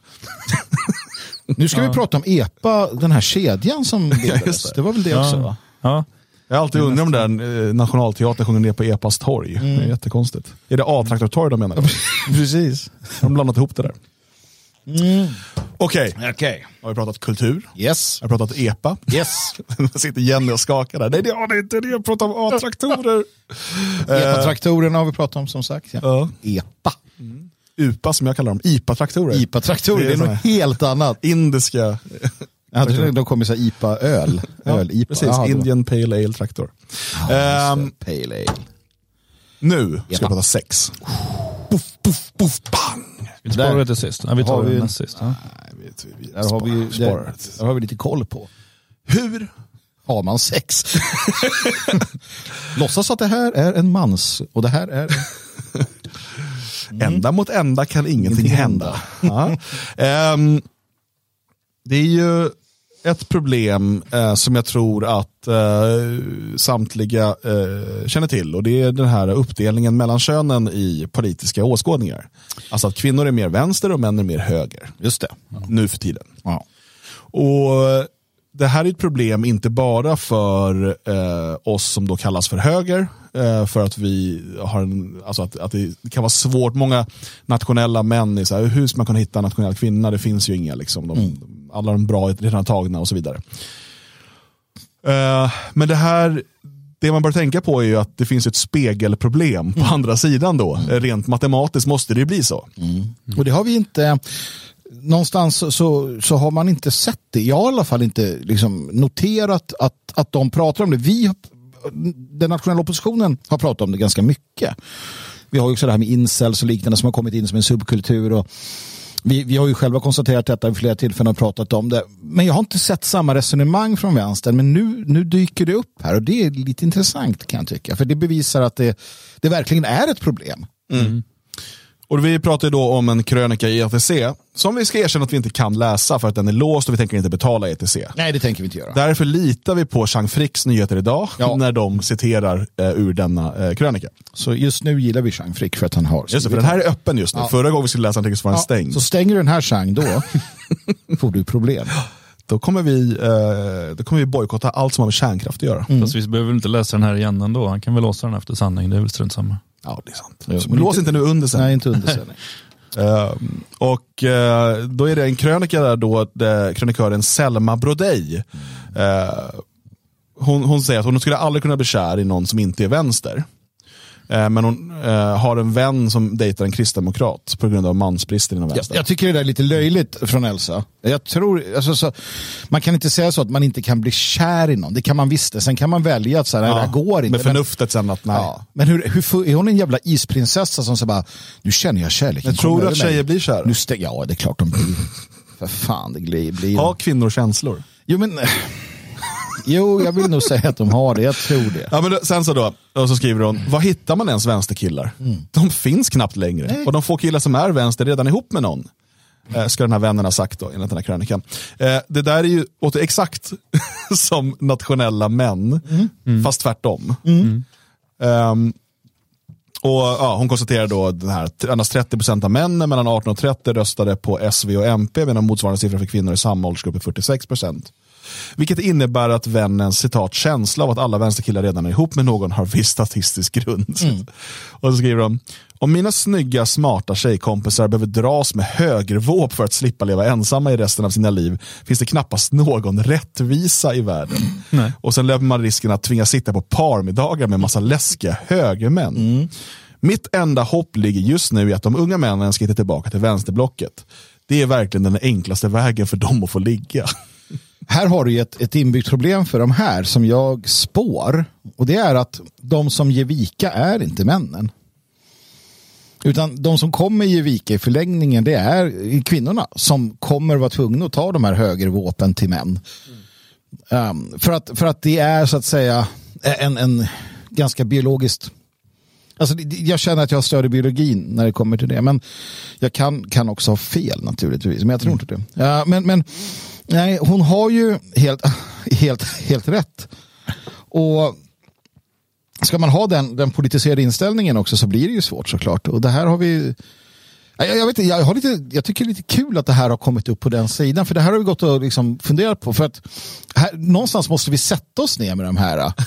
[LAUGHS] nu ska ja. vi prata om EPA, den här kedjan som [LAUGHS] bildades. Det var väl det ja. också va? Ja. Jag har alltid undrat om den eh, Nationalteatern sjunger ner på EPAs torg. Mm. Det är jättekonstigt. Är det A-traktortorg de menar? [LAUGHS] Precis. De har blandat ihop det där. Mm. Okej, okay. okay. har vi pratat kultur? Yes. Har vi pratat EPA? Yes. sitter Jenny och skakar där. Nej, det har det inte. Det jag pratar om A-traktorer. EPA-traktorerna har vi pratat om som sagt. Ja. Ja. EPA. Mm. UPA som jag kallar dem, IPA-traktorer. IPA-traktorer, det är, det är något helt annat. Indiska. Jag trodde de kom i IPA-öl. [LAUGHS] Öl, IPA. Precis, Aha, Indian Pale Ale Traktor. Ah, um, pale Ale. Nu ska vi prata sex. Puff, puff, puff, bang! Vi sparar det till sist. Ja, vi tar vi- det näst sist. Ja. Nej, vi, vi, Där har vi, där, där har vi lite koll på. Hur? Har man sex? [LAUGHS] Låtsas att det här är en mans och det här är... Ända mot ända kan ingenting Ingenting hända. [LAUGHS] Ja. Ehm, det är ju ett problem eh, som jag tror att eh, samtliga eh, känner till och det är den här uppdelningen mellan könen i politiska åskådningar. Alltså att kvinnor är mer vänster och män är mer höger. Just det. Nu för tiden. Ja. Och Det här är ett problem inte bara för eh, oss som då kallas för höger, eh, för att vi har en, alltså att, att det kan vara svårt, många nationella män är så här, hur ska man kunna hitta en nationell kvinna? Det finns ju inga, liksom. de, alla de bra är redan tagna och så vidare. Eh, men det här, det man bör tänka på är ju att det finns ett spegelproblem på andra sidan då. Eh, Rent matematiskt måste det ju bli så. Och det har vi inte, någonstans så, så, har man inte sett det. Jag har i alla fall inte liksom noterat att, att de pratar om det. Vi, den nationella oppositionen har pratat om det ganska mycket. Vi har ju också det här med incels och liknande som har kommit in som en subkultur. Och vi, vi har ju själva konstaterat detta vid flera tillfällen och pratat om det. Men jag har inte sett samma resonemang från vänstern. Men nu, nu dyker det upp här och det är lite intressant kan jag tycka. För det bevisar att det, det verkligen är ett problem. Mm. Och vi pratar då om en krönika i ETC som vi ska erkänna att vi inte kan läsa för att den är låst och vi tänker inte betala ETC. Nej, det tänker vi inte göra. Därför litar vi på Jean Fricks nyheter idag Ja. när de citerar eh, ur denna eh, krönika. Så just nu gillar vi Jean Frick för att han har Just det, för den här är öppen just nu. Ja. Förra gången vi skulle läsa den så var den Ja, stängd. Så stänger du den här Chang då [LAUGHS] får du problem. [LAUGHS] Då kommer vi, eh, då kommer vi bojkotta allt som har med kärnkraft att göra. Fast vi behöver väl inte läsa den här igen ändå. Han kan väl låsa den efter sanning. Det är väl strunt samma. Ja, det är sant. Jo, men lås inte- inte nu under sen. Nej, inte undersändning. [LAUGHS] Eh, och eh, då är det en krönika där då eh, krönikören Selma Brodej. Eh, hon, hon säger att hon skulle aldrig kunna bli kär i någon som inte är vänster. Eh, men hon eh, har en vän som dejtar en kristdemokrat på grund av mansbristen inom Jag, vänster. jag tycker det där är lite löjligt från Elsa. Jag tror, alltså, så, man kan inte säga så att man inte kan bli kär i någon. Det kan man visst. Sen kan man välja att så här, nej, det här går inte. Med Men- förnuftet sen att nej. Ja. Men hur, hur, är hon en jävla isprinsessa som så bara, nu känner jag kärleken Men tror du att mig. tjejer blir kära? Nu stä- ja, det är klart de blir. För fan, det blir. blir Har kvinnor känslor? Jo, men... Jo, jag vill nog säga att de har det. Jag tror det. Ja, men sen så då, och så skriver hon, var hittar man ens vänsterkillar? De finns knappt längre. Och de få killar som är vänster redan ihop med någon. Eh, ska den här vännen ha sagt då, enligt den här krönikan. Eh, det där är ju åt exakt [LAUGHS] som nationella män, fast tvärtom. Ehm, och ja, Hon konstaterar då den här, att endast 30% av männen mellan 18 och 30 röstade på SV och MP medan motsvarande siffra för kvinnor i samma åldersgrupp är 46%. Vilket innebär att vännens citat känsla av att alla vänsterkillar redan är ihop med någon har viss statistisk grund. [LAUGHS] Och så skriver de, om mina snygga smarta tjejkompisar behöver dras med högervåp för att slippa leva ensamma i resten av sina liv finns det knappast någon rättvisa i världen. [CLEARS THROAT] Och sen löper man risken att tvingas sitta på parmiddagar med massa läskiga högermän. Mitt enda hopp ligger just nu i att de unga männen ska hitta tillbaka till vänsterblocket. Det är verkligen den enklaste vägen för dem att få ligga. [LAUGHS] Här har du ett, ett inbyggt problem för de här som jag spår. Och det är att de som ger vika är inte männen. Utan de som kommer ge vika i förlängningen det är kvinnorna som kommer vara tvungna att ta de här högervåpen till män. Um, för, att, för att det är så att säga en, en ganska biologiskt Alltså, jag känner att jag stöder biologin när det kommer till det. Men jag kan, kan också ha fel naturligtvis. Men jag tror inte det. Ja, men, men nej, hon har ju helt, helt, helt rätt. Och ska man ha den, den politiserade inställningen också så blir det ju svårt såklart. Och det här har vi... Ja, Jag, jag, vet, inte, jag, har lite, jag tycker det är lite kul att det här har kommit upp på den sidan. För det här har vi gått och liksom funderat på. För att här, någonstans måste vi sätta oss ner med de här. [LAUGHS]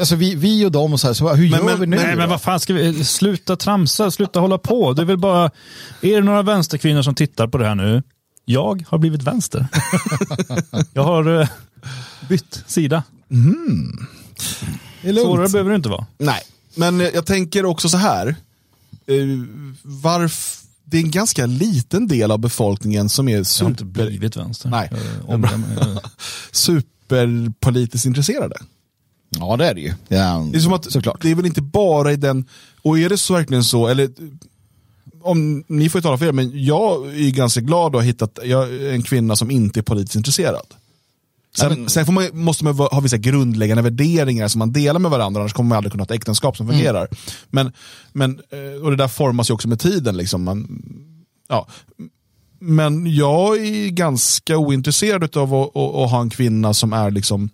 Alltså vi, vi och dem, och så här, så hur Men- gör men- vi nu? Nej, då? men vad fan ska vi, sluta tramsa, sluta hålla på. Det är väl bara, är det några vänsterkvinnor som tittar på det här nu? Jag har blivit vänster. [LAUGHS] Jag har eh, bytt sida. Det är lugnt. Svårare behöver det inte vara. Nej, men jag tänker också så här. Eh, varf, det är en ganska liten del av befolkningen som är Jag har inte super, blivit vänster. Nej. Jag. Jag- [LAUGHS] superpolitiskt intresserade. Ja, det är det ju. Ja, Det är som att Såklart. det är väl inte bara i den, och är det så verkligen så, eller om ni får tala för er, men jag är ganska glad att ha hittat jag, är en kvinna som inte är politiskt intresserad. Sen, men- sen får man, måste man ha vissa grundläggande värderingar som man delar med varandra, annars kommer man aldrig kunna ha ett äktenskap som fungerar. Men, men, eh, och det där formas ju också med tiden. Liksom. Man, ja. Men jag är ganska ointresserad av att, att, att ha en kvinna som är liksom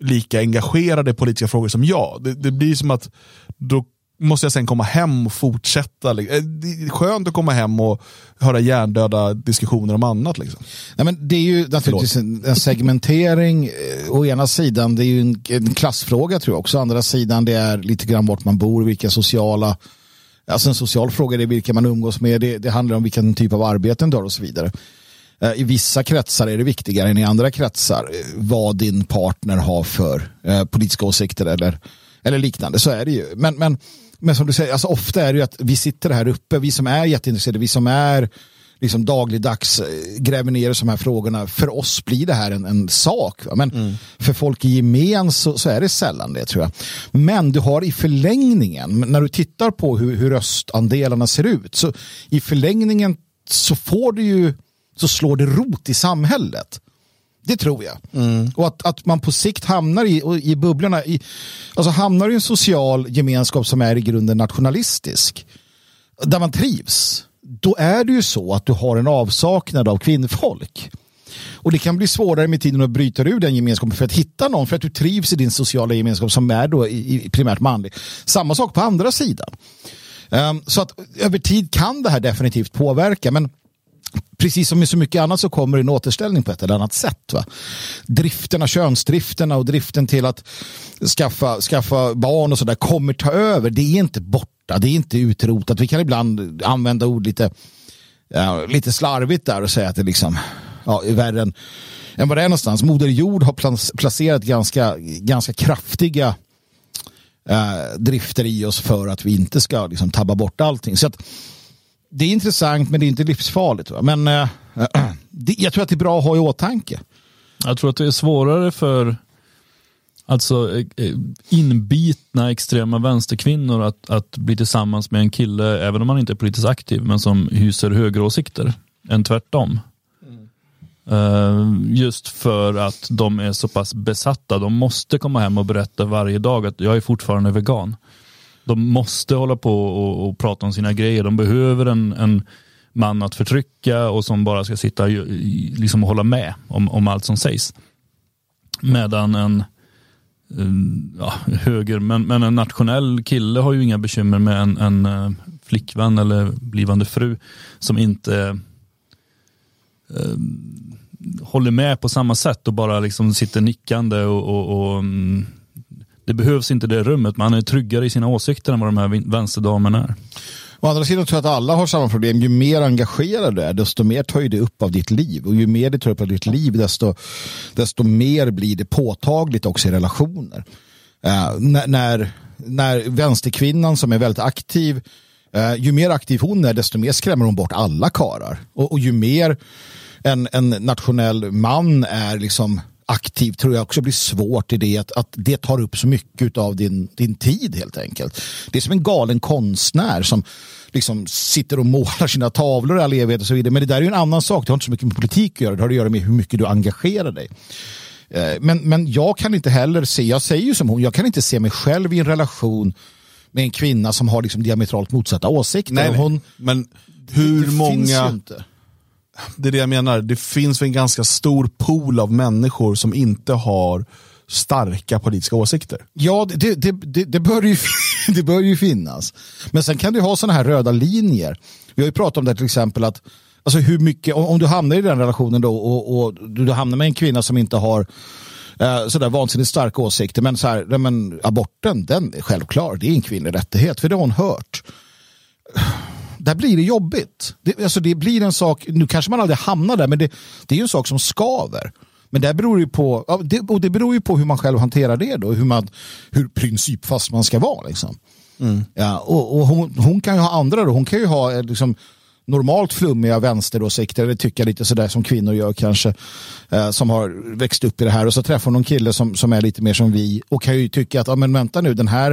lika engagerad i politiska frågor som jag. Det, det blir som att då måste jag sen komma hem och fortsätta. li- eh, Det är skönt att komma hem och höra hjärndöda diskussioner om annat. Liksom. Nej, men det är ju naturligtvis en, en segmentering. Eh, Å ena sidan det är ju en, en klassfråga tror jag också. Å andra sidan det är lite grann vart man bor, vilka sociala Alltså en social fråga är vilka man umgås med. Det, det handlar om vilken typ av arbeten du har och så vidare. Eh, I vissa kretsar är det viktigare än i andra kretsar vad din partner har för eh, politiska åsikter eller, eller liknande. Så är det ju. Men, men, men som du säger, alltså ofta är det ju att vi sitter här uppe, vi som är jätteintresserade, vi som är liksom dagligdags eh, gräver ner i de här frågorna. För oss blir det här en, en sak. Va? Men för folk i gemen så, så är det sällan det tror jag. Men du har i förlängningen, när du tittar på hur, hur röstandelarna ser ut, så i förlängningen så får du ju, så slår det rot i samhället. Det tror jag. Och att, att man på sikt hamnar i, i bubblorna, i, alltså hamnar i en social gemenskap som är i grunden nationalistisk, där man trivs, då är det ju så att du har en avsaknad av kvinnfolk. Och det kan bli svårare med tiden att bryta ur den gemenskapen för att hitta någon för att du trivs i din sociala gemenskap som är då i, i primärt manlig. Samma sak på andra sidan. Um, så att över tid kan det här definitivt påverka men precis som med så mycket annat så kommer en återställning på ett eller annat sätt. Va? Drifterna, könsdrifterna och driften till att skaffa, skaffa barn och sådär kommer ta över. Det är inte borta, det är inte utrotat. Vi kan ibland använda ord lite, ja, lite slarvigt där och säga att det liksom, ja, är värre än, än vad det är någonstans. Moder Jord har placerat ganska, ganska kraftiga eh, drifter i oss för att vi inte ska liksom, tabba bort allting. Så att, det är intressant men det är inte livsfarligt. Va? Men eh, [CLEARS THROAT] det, jag tror att det är bra att ha i åtanke. Jag tror att det är svårare för alltså, eh, eh, inbitna extrema vänsterkvinnor att, att bli tillsammans med en kille, även om man inte är politiskt aktiv, men som hyser högeråsikter, än tvärtom. Eh, just för att de är så pass besatta. De måste komma hem och berätta varje dag att jag är fortfarande vegan. De måste hålla på och, och prata om sina grejer. De behöver en, en man att förtrycka och som bara ska sitta och liksom hålla med om, om allt som sägs. Medan en ja, höger, men, men en nationell kille har ju inga bekymmer med en, en eh, flickvän eller blivande fru som inte eh, håller med på samma sätt och bara liksom sitter nickande och, och, och mm, det behövs inte det rummet. Man är tryggare i sina åsikter än vad de här vänsterdamerna är. Å andra sidan tror jag att alla har samma problem. Ju mer engagerad du är, desto mer tar ju det upp av ditt liv. Och ju mer det tar upp av ditt liv, desto, desto mer blir det påtagligt också i relationer. Uh, när, när, när vänsterkvinnan som är väldigt aktiv, uh, ju mer aktiv hon är, desto mer skrämmer hon bort alla karar. Och, och ju mer en, en nationell man är liksom aktiv tror jag också blir svårt i det att, att det tar upp så mycket av din, din tid helt enkelt. Det är som en galen konstnär som liksom sitter och målar sina tavlor i all evighet och så vidare. Men det där är ju en annan sak. Det har inte så mycket med politik att göra. Det har att göra med hur mycket du engagerar dig. Eh, Men, men jag kan inte heller se, jag säger ju som hon, jag kan inte se mig själv i en relation med en kvinna som har liksom diametralt motsatta åsikter. Nej. Hon, Men hur många... Det är det jag menar. Det finns en ganska stor pool av människor som inte har starka politiska åsikter. Ja, det, det, det, det, bör ju, [LAUGHS] det bör ju finnas. Men sen kan du ha sådana här röda linjer. Vi har ju pratat om det till exempel att alltså hur mycket, om, om du hamnar i den relationen då och, och du, du hamnar med en kvinna som inte har eh, sådär vansinnigt starka åsikter men, så här, men aborten, den är självklar. Det är en kvinnlig rättighet för det har hon hört. Där blir det jobbigt. Det, alltså det blir en sak, nu kanske man aldrig hamnar där men det, det är ju en sak som skaver. Men det beror ju på, och det beror ju på hur man själv hanterar det då, hur, man, hur principfast man ska vara. Liksom. Ja, och, och hon, hon kan ju ha andra då, hon kan ju ha eh, liksom, normalt flummiga vänsteråsikter eller tycka lite sådär som kvinnor gör kanske. Eh, som har växt upp i det här och så träffar hon någon kille som, som är lite mer som vi och kan ju tycka att, ja men vänta nu, den här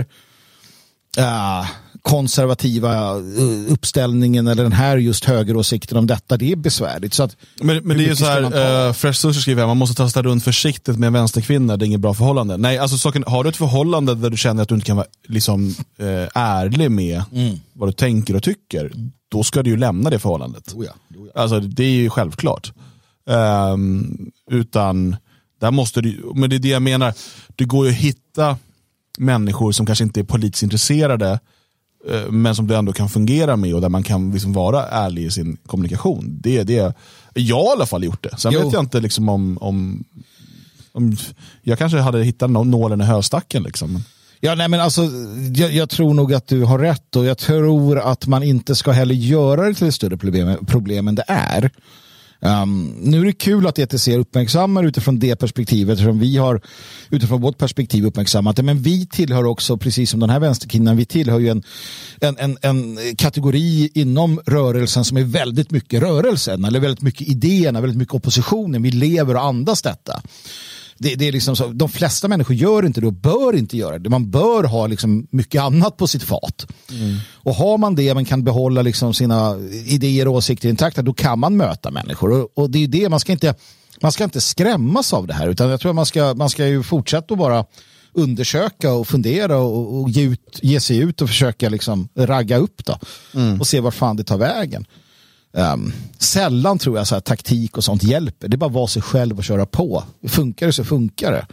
uh, konservativa uh, uppställningen eller den här just högeråsikten om detta, det är besvärligt. Så att, Men, men det är ju så här, uh, Fresh Sushi skriver man måste testa runt försiktigt med en vänsterkvinna, det är inget bra förhållande. Nej, alltså saken, har du ett förhållande där du känner att du inte kan vara liksom, uh, ärlig med mm. vad du tänker och tycker, då ska du ju lämna det förhållandet. Oh ja, oh ja. Alltså det är ju självklart. Um, utan, där måste du, men det är det jag menar, det går ju att hitta människor som kanske inte är politiskt intresserade, eh, men som du ändå kan fungera med och där man kan liksom vara ärlig i sin kommunikation. Det, det, jag har i alla fall gjort det. Sen Jo. vet jag inte liksom om, om, om jag kanske hade hittat nå- nålen i höstacken. Liksom. Ja, nej, men alltså, jag, jag tror nog att du har rätt och jag tror att man inte ska heller göra det till ett större problem, problem än det är. Um, nu är det kul att ETC uppmärksammar utifrån det perspektivet eftersom vi har utifrån vårt perspektiv uppmärksammat det. Men vi tillhör också, precis som den här vänsterkvinnan, vi tillhör ju en, en, en, en kategori inom rörelsen som är väldigt mycket rörelsen eller väldigt mycket idéerna, väldigt mycket oppositionen. Vi lever och andas detta. Det, det är liksom så, de flesta människor gör inte det och bör inte göra det. Man bör ha liksom mycket annat på sitt fat. Och har man det, men kan behålla liksom sina idéer och åsikter intakta, då kan man möta människor. Och, och det är det, man ska, inte, man ska inte skrämmas av det här, utan jag tror att man ska, man ska ju fortsätta att bara undersöka och fundera och, och ge, ut, ge sig ut och försöka liksom ragga upp då. Och se var fan det tar vägen. Um, sällan tror jag så här, taktik och sånt hjälper. Det är bara att vara sig själv och köra på. Funkar det så funkar det.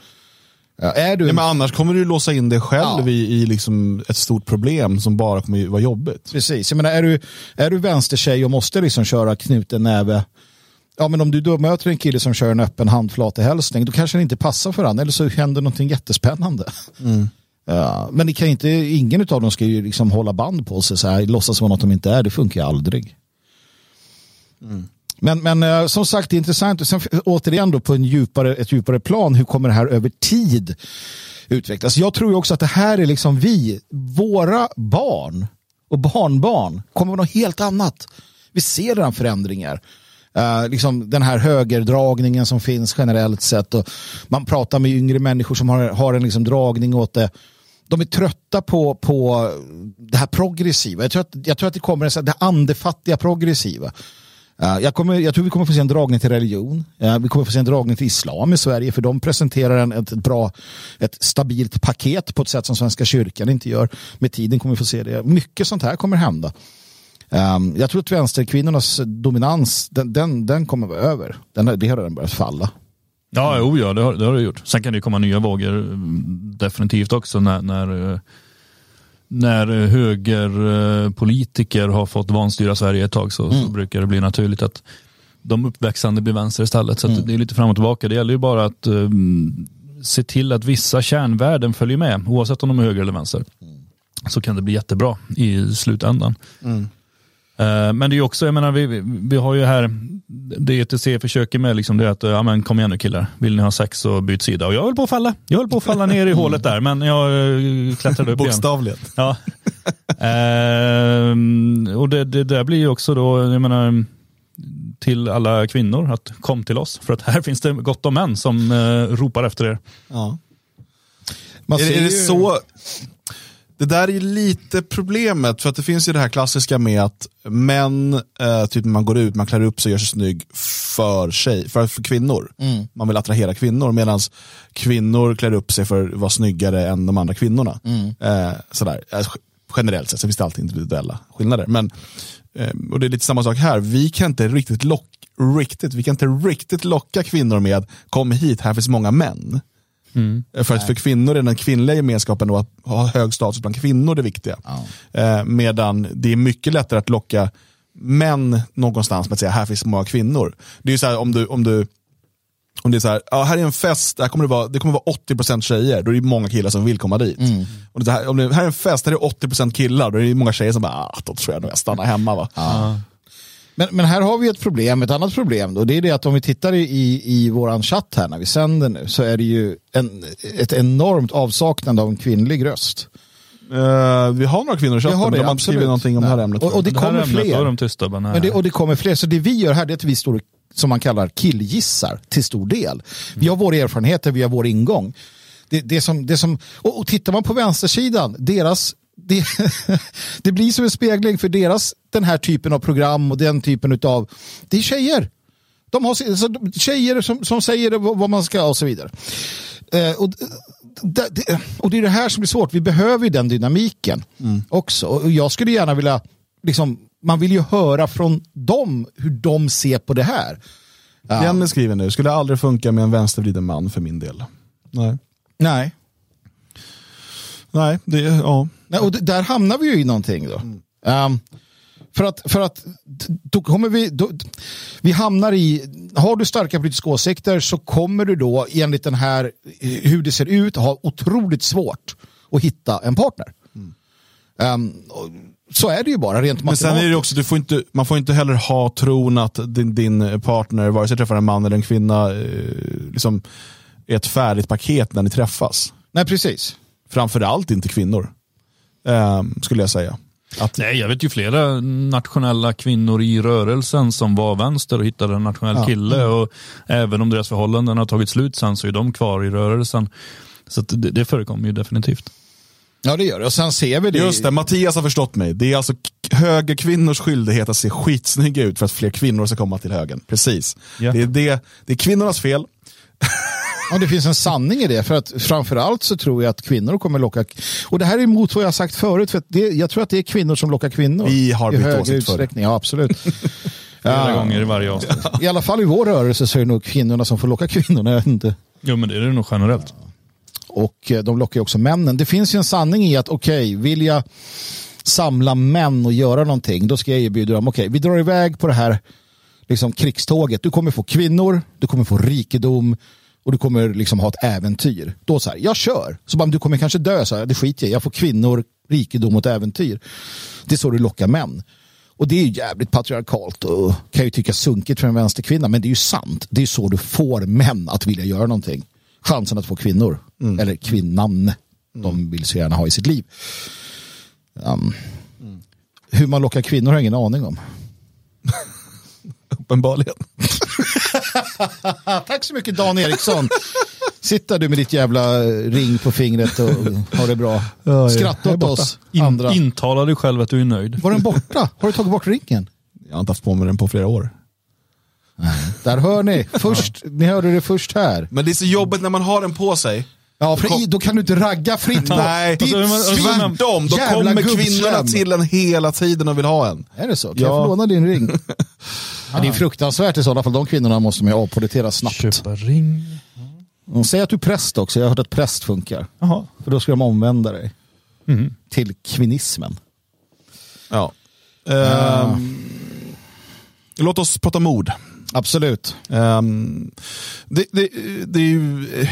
Ja, är du Ja, men annars kommer du låsa in dig själv Ja. i, i liksom ett stort problem som bara kommer vara jobbigt. Precis, jag menar, är du, är du vänstertjej och måste liksom köra knuten näve Ja, men om du då möter en kille som kör en öppen handflatehälsning då kanske det inte passar för honom eller så händer någonting jättespännande. Ja, men det kan inte, ingen av dem ska ju liksom hålla band på sig så här, låtsas som något de inte är, det funkar ju men, men eh, som sagt, det är intressant. Och Sen, återigen då på en djupare, ett djupare plan, hur kommer det här över tid utvecklas? Jag tror ju också att det här är liksom vi, våra barn och barnbarn kommer vara något helt annat. Vi ser redan förändringar. Uh, liksom den här högerdragningen som finns generellt sett. Och man pratar med yngre människor som har, har en liksom dragning åt det. De är trötta på, på det här progressiva. Jag tror att, jag tror att det kommer en det andefattiga progressiva. Eh, jag, kommer, jag tror vi kommer få se en dragning till religion. Eh, vi kommer få se en dragning till islam i Sverige för de presenterar en, ett, bra, ett stabilt paket på ett sätt som Svenska kyrkan inte gör. Med tiden kommer vi få se det. Mycket sånt här kommer hända. Ehm, jag tror att vänsterkvinnornas dominans, den, den, den kommer vara över. Den, det har redan börjat falla. Ja, jo, ja det, har, det har det gjort. Sen kan det komma nya vågor mm, definitivt också när, när, eh, när högerpolitiker har fått vanstyra Sverige ett tag så, så brukar det bli naturligt att de uppväxande blir vänster istället. Så att det är lite fram och tillbaka. Det gäller ju bara att um, se till att vissa kärnvärden följer med oavsett om de är höger eller vänster. Så kan det bli jättebra i slutändan. Eh, Men det är ju också, jag menar, vi, vi, har ju här, det ETC försöker med liksom det är att, ja men kom igen nu killar, vill ni ha sex så byt sida. Och jag höll på att falla, jag höll på att falla ner i [LAUGHS] hålet där, men jag eh, klättrade upp igen. Bokstavligen. Ja. Ehm, och det, det där blir ju också då, jag menar, till alla kvinnor att kom till oss. För att här [LAUGHS] finns det gott om män som eh, ropar efter er. Ja. Man Är, ser är det ju- så? Det där är ju lite problemet, för att det finns ju det här klassiska med att män, eh, typ när man går ut, man klär upp sig och gör sig snygg för, tjej, för, för kvinnor. Man vill attrahera kvinnor, medan kvinnor klär upp sig för att vara snyggare än de andra kvinnorna. Eh, sådär. Eh, Generellt sett, så finns det alltid individuella skillnader. Men, eh, och det är lite samma sak här, vi kan inte riktigt, lock, riktigt, vi kan inte riktigt locka kvinnor med kom hit, här finns många män. För att för kvinnor är den kvinnliga gemenskapen då att ha hög status bland kvinnor det viktiga. Eh, medan det är mycket lättare att locka män någonstans med att säga här finns många kvinnor. Det är ju så här om du, om du om det är så här, ja, här är en fest, här kommer det, vara, det kommer vara 80% tjejer, då är det många killar som vill komma dit. Och det här, om det här är en fest, här är 80% killar, då är det många tjejer som bara, ah, då tror jag nog jag stannar hemma. Va? Men, men här har vi ett problem, ett annat problem då. Det är det att om vi tittar i, i, våran chatt här när vi sänder nu så är det ju en, ett enormt avsaknande av en kvinnlig röst. Eh, vi har några kvinnor i chatten, men de har inte skrivit någonting om det här ämnet. Och- och det Det kommer fler. de tysta. Men, Men det, och det kommer fler. Så det vi gör här det är att vi står som man kallar killgissar till stor del. Vi har våra erfarenheter, vi har vår ingång. Det, det som, det som, och, och tittar man på vänstersidan, deras det, [LAUGHS] det blir som en spegling för deras, den här typen av program och den typen av, det är tjejer. De har så, tjejer som, som säger vad man ska och så vidare. Eh, och, det, det, och det är det här som blir svårt, vi behöver ju den dynamiken mm. också. Och jag skulle gärna vilja, liksom, man vill ju höra från dem hur de ser på det här. Jenny skriver nu, skulle aldrig funka med en vänstervriden man för min del. Nej. Nej. Nej, det, ja. Nej, och där hamnar vi ju i någonting då. Mm. Um, för att, för att då kommer vi, då, vi hamnar i, har du starka politiska åsikter så kommer du då enligt den här, hur det ser ut, ha otroligt svårt att hitta en partner. Mm. Um, så är det ju bara rent matematiskt. Men sen är det också, du får inte, man får inte heller ha tron att din, din partner, vare sig träffar en man eller en kvinna, eh, liksom, är ett färdigt paket när ni träffas. Nej, precis. Framförallt inte kvinnor, eh, skulle jag säga. Att... Nej, jag vet ju flera nationella kvinnor i rörelsen som var vänster och hittade en nationell ja. kille. Och även om deras förhållanden har tagit slut sen så är de kvar i rörelsen. Så det, det förekommer ju definitivt. Ja det gör det och sen ser vi det. Just det, Mattias har förstått mig. Det är alltså högerkvinnors skyldighet att se skitsnygga ut för att fler kvinnor ska komma till högen. Precis. Ja. Det, är det, det är kvinnornas fel. [LAUGHS] Ja, det finns en sanning i det. För att framförallt så tror jag att kvinnor kommer locka... Och det här är emot vad jag sagt förut. För det, jag tror att det är kvinnor som lockar kvinnor. Vi har bytt åsikt förr. Ja, absolut. [LAUGHS] Flera ja. gånger i varje avsnitt. I alla fall i vår rörelse så är det nog kvinnorna som får locka kvinnorna. Jag vet inte. Jo, men det är det nog generellt. Och eh, de lockar också männen. Det finns ju en sanning i att okej, okay, vill jag samla män och göra någonting, då ska jag erbjuda dem, okej, okay, vi drar iväg på det här liksom, krigståget. Du kommer få kvinnor, du kommer få rikedom, och du kommer liksom ha ett äventyr. Då så här, jag kör. Så bara, du kommer kanske dö, så här, det skiter jag Jag får kvinnor, rikedom och äventyr. Det är så du lockar män. Och det är ju jävligt patriarkalt och kan ju tycka sunkigt för en vänsterkvinna, men det är ju sant. Det är så du får män att vilja göra någonting. Chansen att få kvinnor, mm. eller kvinnan, mm. de vill så gärna ha i sitt liv. Um, mm. Hur man lockar kvinnor har jag ingen aning om. [LAUGHS] Uppenbarligen. [LAUGHS] [LAUGHS] Tack så mycket Dan Eriksson. Sitta du med ditt jävla ring på fingret och ha det bra. Skratta åt oss andra. In, intala dig själv att du är nöjd. Var den borta? Har du tagit bort ringen? Jag har inte haft på mig den på flera år. Där hör ni. Först, ni hörde det först här. Men det är så jobbigt när man har den på sig. Ja, för då kan du inte ragga fritt på Nej, ditt tvärtom. Då kommer kvinnorna till en hela tiden och vill ha en. Är det så? Kan ja. jag få låna din ring? [LAUGHS] Ja, det är fruktansvärt i sådana fall. De kvinnorna måste man ju avpolitera snabbt. Köpa ring. Mm. Säg att du är präst också. Jag har hört att präst funkar. Aha. För då ska de omvända dig. Mm. Till kvinnismen. Ja. Uh, låt oss prata mord. Absolut. Um, det, det, det, är ju eh,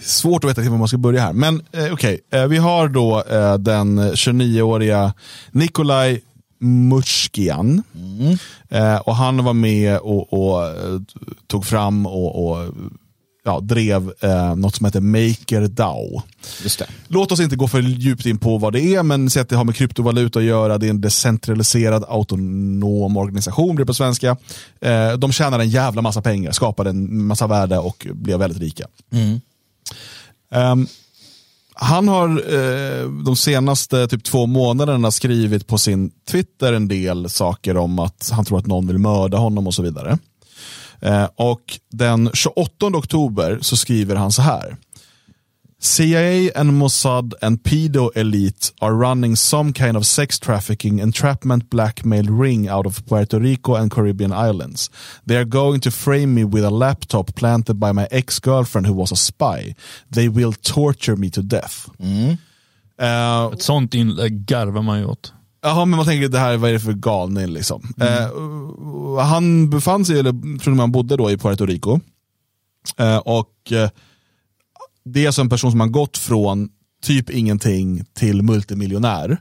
svårt att veta var man ska börja här. Men eh, okej, okay. eh, vi har då eh, den 29-åriga Nikolaj Mushkian. Mm. Eh, och han var med och, och eh, tog fram och, och ja, drev eh, något som heter MakerDAO. Låt oss inte gå för djupt in på vad det är, men säg att det har med kryptovaluta att göra. Det är en decentraliserad autonom organisation, blir det på svenska. Eh, de tjänar en jävla massa pengar, skapade en massa värde och blev väldigt rika. Mm. Um, han har eh, de senaste typ två månaderna skrivit på sin Twitter en del saker om att han tror att någon vill mörda honom och så vidare. Eh, och den 28 oktober så skriver han så här. CIA and Mossad and pedo elite are running some kind of sex trafficking entrapment blackmail ring out of Puerto Rico and Caribbean islands. They are going to frame me with a laptop planted by my ex-girlfriend who was a spy. They will torture me to death. Mm. Uh, Ett sånt inlägg garvar man ju åt. Jaha, men man tänker det här, vad är det för galning liksom? Mm. Uh, han befann sig, eller tror man bodde då i Puerto Rico. Uh, och det är alltså en person som har gått från typ ingenting till multimiljonär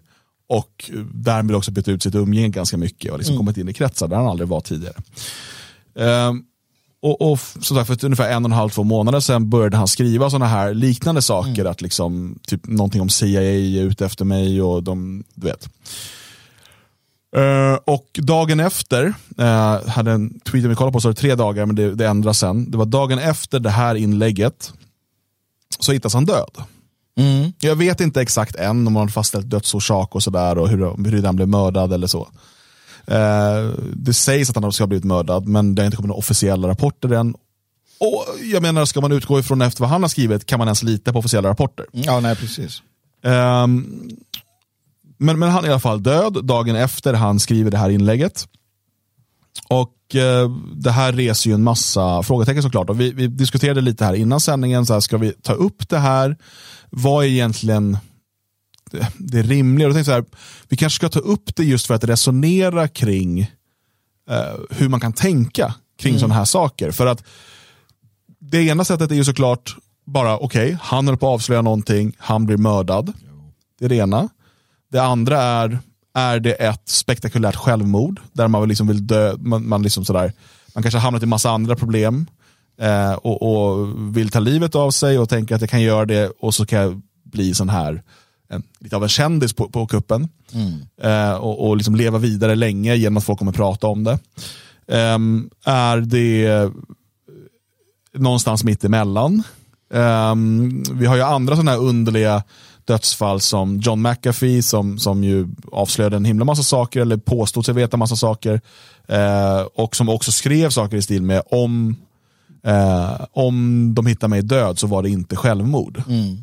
och därmed också bytt ut sitt umgänge ganska mycket och liksom mm. kommit in i kretsar där han aldrig var tidigare. Um, och, och som sagt, för ungefär en och en halv, två månader sedan började han skriva sådana här liknande saker, mm. att liksom, typ någonting om CIA är ute efter mig och de, du vet. Uh, och dagen efter, uh, hade en tweet vi kollade på, så var det tre dagar, men det, det ändras sen. Det var dagen efter det här inlägget så hittas han död. Mm. Jag vet inte exakt än om man fastställt dödsorsak och sådär och hur, hur han blev mördad eller så. Eh, det sägs att han ska ha blivit mördad men det har inte kommit några officiella rapporter än. Och jag menar, ska man utgå ifrån efter vad han har skrivit, kan man ens lita på officiella rapporter? Ja, nej precis. Ehm, men, men han är i alla fall död dagen efter han skriver det här inlägget. Och eh, det här reser ju en massa frågetecken såklart. Och vi, vi diskuterade lite här innan sändningen, så här, ska vi ta upp det här? Vad är egentligen det, det rimliga? Och jag så här, vi kanske ska ta upp det just för att resonera kring eh, hur man kan tänka kring sådana här saker. För att det ena sättet är ju såklart bara, okej, okay, han håller på att avslöja någonting, han blir mördad. Det är det ena. Det andra är, är det ett spektakulärt självmord där man liksom vill dö, man, man, liksom sådär, man kanske har hamnat i massa andra problem eh, och, och, vill ta livet av sig och tänker att jag kan göra det och så kan jag bli sån här, en, lite av en kändis på, på kuppen. Mm. Eh, och, och liksom leva vidare länge genom att folk kommer prata om det. Eh, är det någonstans mitt emellan? Um, vi har ju andra sådana här underliga dödsfall som John McAfee som, som ju avslöjade en himla massa saker eller påstod sig veta massa saker. Uh, och som också skrev saker i stil med om, uh, om de hittar mig död så var det inte självmord. Mm.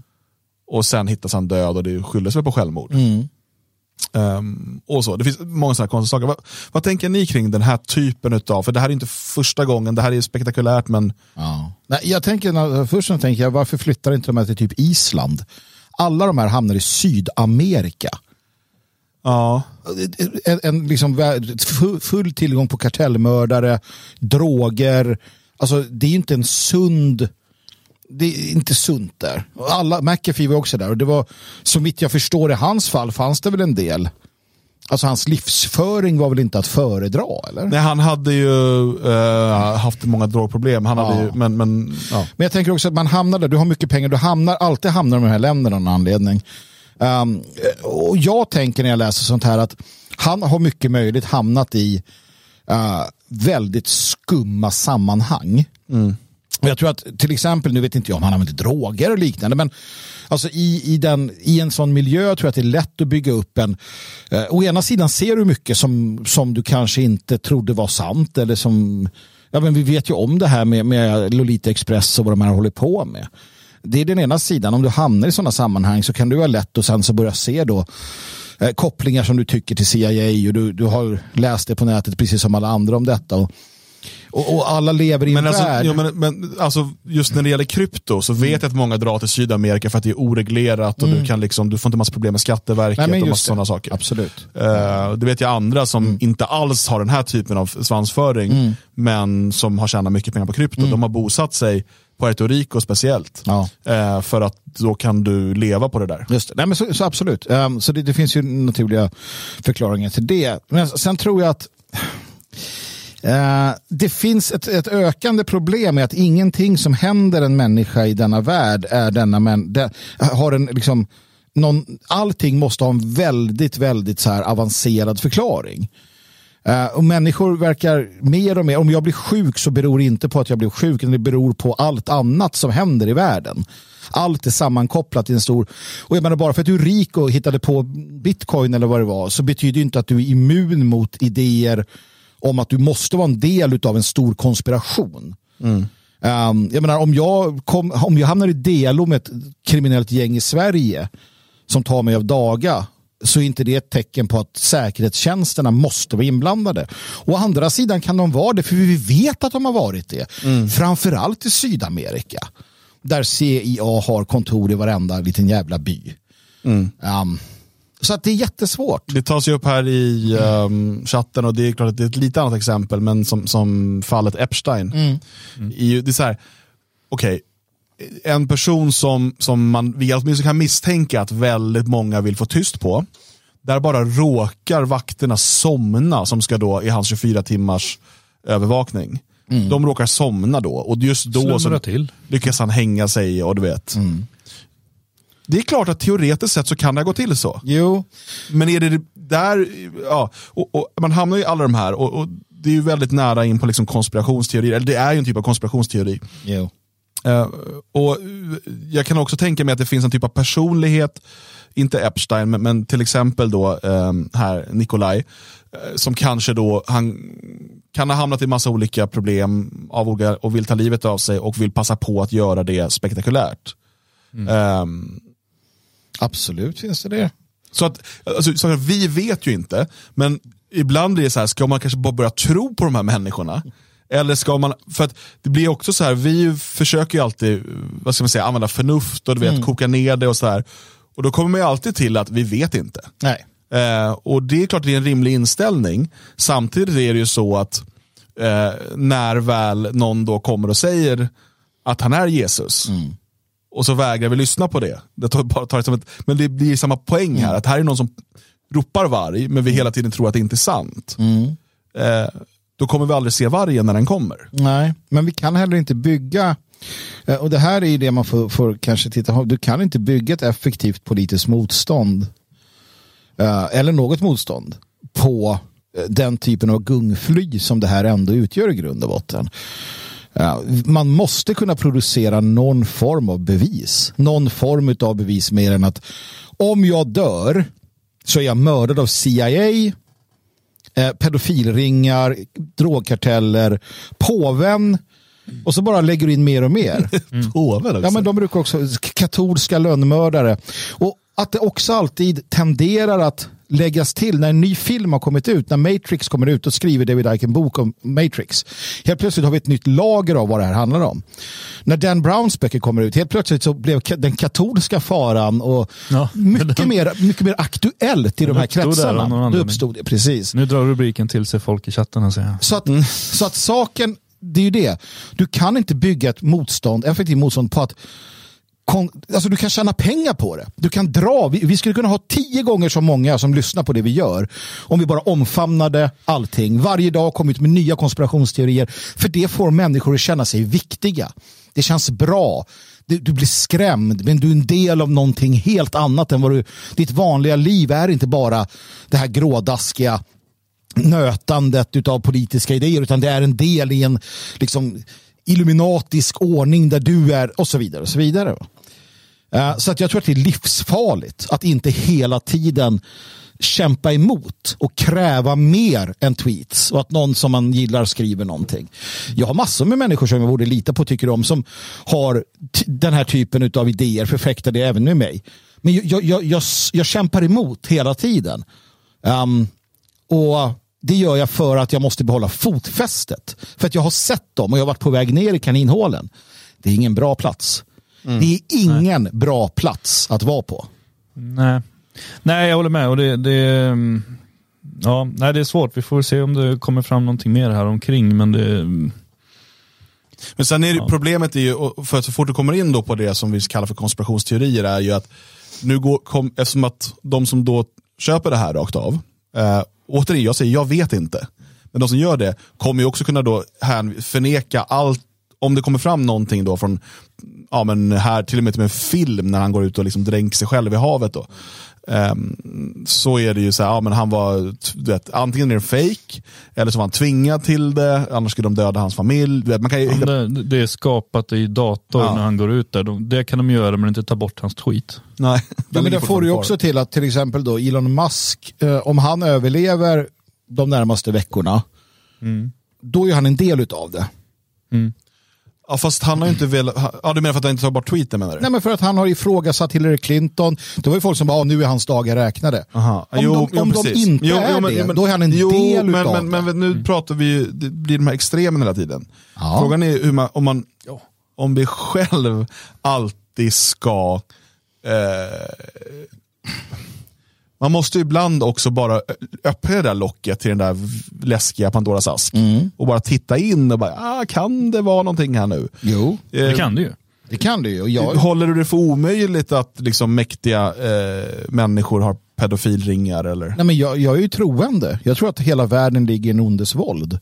Och sen hittas han död och det skylldes väl på självmord. Mm. Um, och så. Det finns många sådana konstiga saker. Vad, vad, tänker ni kring den här typen av, för det här är inte första gången, det här är spektakulärt men... Ja. Nej, jag tänker, först tänker jag, varför flyttar inte de här till typ Island? Alla de här hamnar i Sydamerika. Ja. En, en liksom full tillgång på kartellmördare, droger. Alltså det är inte en sund det är inte sunt där. Alla, McAfee var också där och det var, så vitt jag förstår i hans fall fanns det väl en del. Alltså hans livsföring var väl inte att föredra eller? Nej han hade ju uh, haft många drogproblem. Han hade ju, men, men, ja. men jag tänker också att man hamnar där, du har mycket pengar, du hamnar, alltid hamnar i de här länderna av någon anledning. Um, och jag tänker när jag läser sånt här att han har mycket möjligt hamnat i uh, väldigt skumma sammanhang. Mm. Jag tror att till exempel, nu vet inte jag om han använder droger och liknande, men alltså i, i, den, i en sån miljö tror jag att det är lätt att bygga upp en... Eh, å ena sidan ser du mycket som, som du kanske inte trodde var sant eller som... Ja, men vi vet ju om det här med, med Lolita Express och vad de här håller på med. Det är den ena sidan. Om du hamnar i sådana sammanhang så kan du ha lätt och sen så börja se då eh, kopplingar som du tycker till CIA och du, du har läst det på nätet precis som alla andra om detta. Och, och, och, alla lever i men en alltså, värld. Ja, men, men, alltså, just när det gäller krypto så vet jag att många drar till Sydamerika för att det är oreglerat och Mm. du, kan liksom, du får inte massa problem med Skatteverket Nej, men och massa sådana saker. Absolut. Uh, det vet jag andra som Mm. inte alls har den här typen av svansföring men som har tjänat mycket pengar på krypto. De har bosatt sig på Puerto Rico speciellt. Mm. Ja. Eh, för att då kan du leva på det där. Just det. Nej, men så, så absolut. Um, så det, det finns ju naturliga förklaringar till det. Men sen tror jag att eh, det finns ett, ett ökande problem med att ingenting som händer en människa i denna värld är denna män, de, har en liksom någon, allting måste ha en väldigt, väldigt så här avancerad förklaring. Uh, och människor verkar mer och mer, om jag blir sjuk så beror det inte på att jag blir sjuk, utan det beror på allt annat som händer i världen. Allt är sammankopplat i en stor... Och jag menar bara för att du är rik och hittade på bitcoin eller vad det var så betyder det inte att du är immun mot idéer om att du måste vara en del av en stor konspiration. Um, jag menar om jag, kom, om jag hamnar i delo med ett kriminellt gäng i Sverige som tar mig av daga så är inte det ett tecken på att säkerhetstjänsterna måste vara inblandade. Å andra sidan kan de vara det, för vi vet att de har varit det. Framförallt i Sydamerika. Där CIA har kontor i varenda liten jävla by. Um, så att det är jättesvårt. Det tas ju upp här i um, chatten och det är klart att det är ett lite annat exempel men som, som fallet Epstein. I, det är så här, okej, en person som, som man åtminstone kan misstänka att väldigt många vill få tyst på. Där bara råkar vakterna somna som ska då i hans 24 timmars övervakning. De råkar somna då och just då så till. lyckas han hänga sig och du vet. Det är klart att teoretiskt sett så kan det gå till så. Jo, Men är det där, ja, och, och man hamnar ju i alla de här och, och det är ju väldigt nära in på liksom konspirationsteorier, eller det är ju en typ av konspirationsteori. jo. Eh, och jag kan också tänka mig att det finns en typ av personlighet, inte Epstein, men, men till exempel då eh, här Nikolaj, eh, som kanske då, han kan ha hamnat i massa olika problem av olika, och vill ta livet av sig och vill passa på att göra det spektakulärt. Ehm, Absolut finns det det. så att, alltså, så att vi vet ju inte, men ibland blir det så här, ska man kanske bara börja tro på de här människorna? Eller ska man, för att det blir också så här, vi försöker ju alltid, vad ska man säga, använda förnuft och du vet, koka ner det och så här. Och då kommer man ju alltid till att vi vet inte. Nej. Eh, och det är klart att det är en rimlig inställning. Samtidigt är det ju så att eh, när väl någon då kommer och säger att han är Jesus, och så vägrar vi lyssna på det. det tar, bara tar det som ett, men det blir samma poäng här, att här är någon som ropar varg, men vi hela tiden tror att det inte är sant. Eh, då kommer vi aldrig se vargen när den kommer. Nej, men vi kan heller inte bygga eh, och det här är ju det man får, får kanske titta på. Du kan inte bygga ett effektivt politiskt motstånd eh, eller något motstånd på eh, den typen av gungfly som det här ändå utgör i grund och botten. Man måste kunna producera någon form av bevis. Någon form av bevis mer än att om jag dör så är jag mördad av CIA, eh, pedofilringar, drogkarteller, påven och så bara lägger du in mer och mer. [LAUGHS] Påven också. Ja, men de brukar också, katolska lönnmördare. Och att det också alltid tenderar att läggas till när en ny film har kommit ut, när Matrix kommer ut och skriver David Icke en bok om Matrix. Helt plötsligt har vi ett nytt lager av vad det här handlar om. När Dan Browns böcker kommer ut, helt plötsligt så blev den katolska faran och Ja, [LAUGHS] mycket, den- mer, mycket mer aktuellt i de här kretsarna. Det uppstod det, precis. Nu drar rubriken till sig folk i chatten och säger. Så att, så att saken, det är ju det. Du kan inte bygga ett motstånd, effektivt motstånd på att alltså du kan tjäna pengar på det. Du kan dra, vi, vi skulle kunna ha tio gånger så många som lyssnar på det vi gör om vi bara omfamnade allting. Varje dag kom ut med nya konspirationsteorier. För det får människor att känna sig viktiga. Det känns bra. Du, du blir skrämd, men du är en del av någonting helt annat än vad du... Ditt vanliga liv är inte bara det här grådaskiga nötandet av politiska idéer utan det är en del i en liksom, illuminatisk ordning där du är och så vidare. och Så vidare. Eh, så att jag tror att det är livsfarligt att inte hela tiden kämpa emot och kräva mer än tweets och att någon som man gillar skriver någonting. Jag har massor med människor som jag borde lita på tycker om som har den här typen av idéer, förfäktar det även med mig. Men jag, jag, jag, jag, jag kämpar emot hela tiden. Um, och det gör jag för att jag måste behålla fotfästet. För att jag har sett dem och jag har varit på väg ner i kaninhålen. Det är ingen bra plats. Det är ingen bra plats att vara på. Nej. Nej, jag håller med. Och det, det, mm, ja, nej, det är svårt. Vi får se om det kommer fram någonting mer här omkring. Men det, Men sen är det, problemet är ju, för att så fort du kommer in då på det som vi kallar för konspirationsteorier, är ju att nu går, kom, eftersom att de som då köper det här rakt av, eh, återigen, jag säger jag vet inte, men de som gör det kommer ju också kunna då här, förneka allt, om det kommer fram någonting då från, ja men här till och med till en film när han går ut och liksom dränker sig själv i havet då. Ehm, så är det ju så här, ja, men han var, du vet, antingen är det fake eller så var han tvingad till det, annars skulle de döda hans familj. Vet, man kan ju det, det är skapat i dator Ja. när han går ut där. De, det kan de göra men inte ta bort hans tweet. Nej. [LAUGHS] Ja, men det får du ju också till att till exempel då Elon Musk, eh, om han överlever de närmaste veckorna, då är han en del utav det. Ja, fast han har ju inte velat, ja du menar för att han inte tar bort tweeten menar du? Nej, men för att han har ifrågasatt Hillary Clinton. Det var ju folk som bara, nu är hans dagar räknade. Aha. Om de, om de inte Jo, är jo, men- det, jo, men- då är han en jo, del men, utav men, det. men nu pratar vi ju, det blir de här extremen hela tiden. Ja. Frågan är hur man, om man, om vi själv alltid ska, eh, man måste ju ibland också bara öppna det där locket till den där läskiga Pandoras ask. Mm. Och bara titta in och bara, ah, kan det vara någonting här nu? Jo, Eh, Det kan det ju. det kan du ju. Och jag, Håller du det för omöjligt att liksom, mäktiga eh, människor har pedofilringar? Eller? Nej, men jag, jag är ju troende. Jag tror att hela världen ligger i en ondes våld.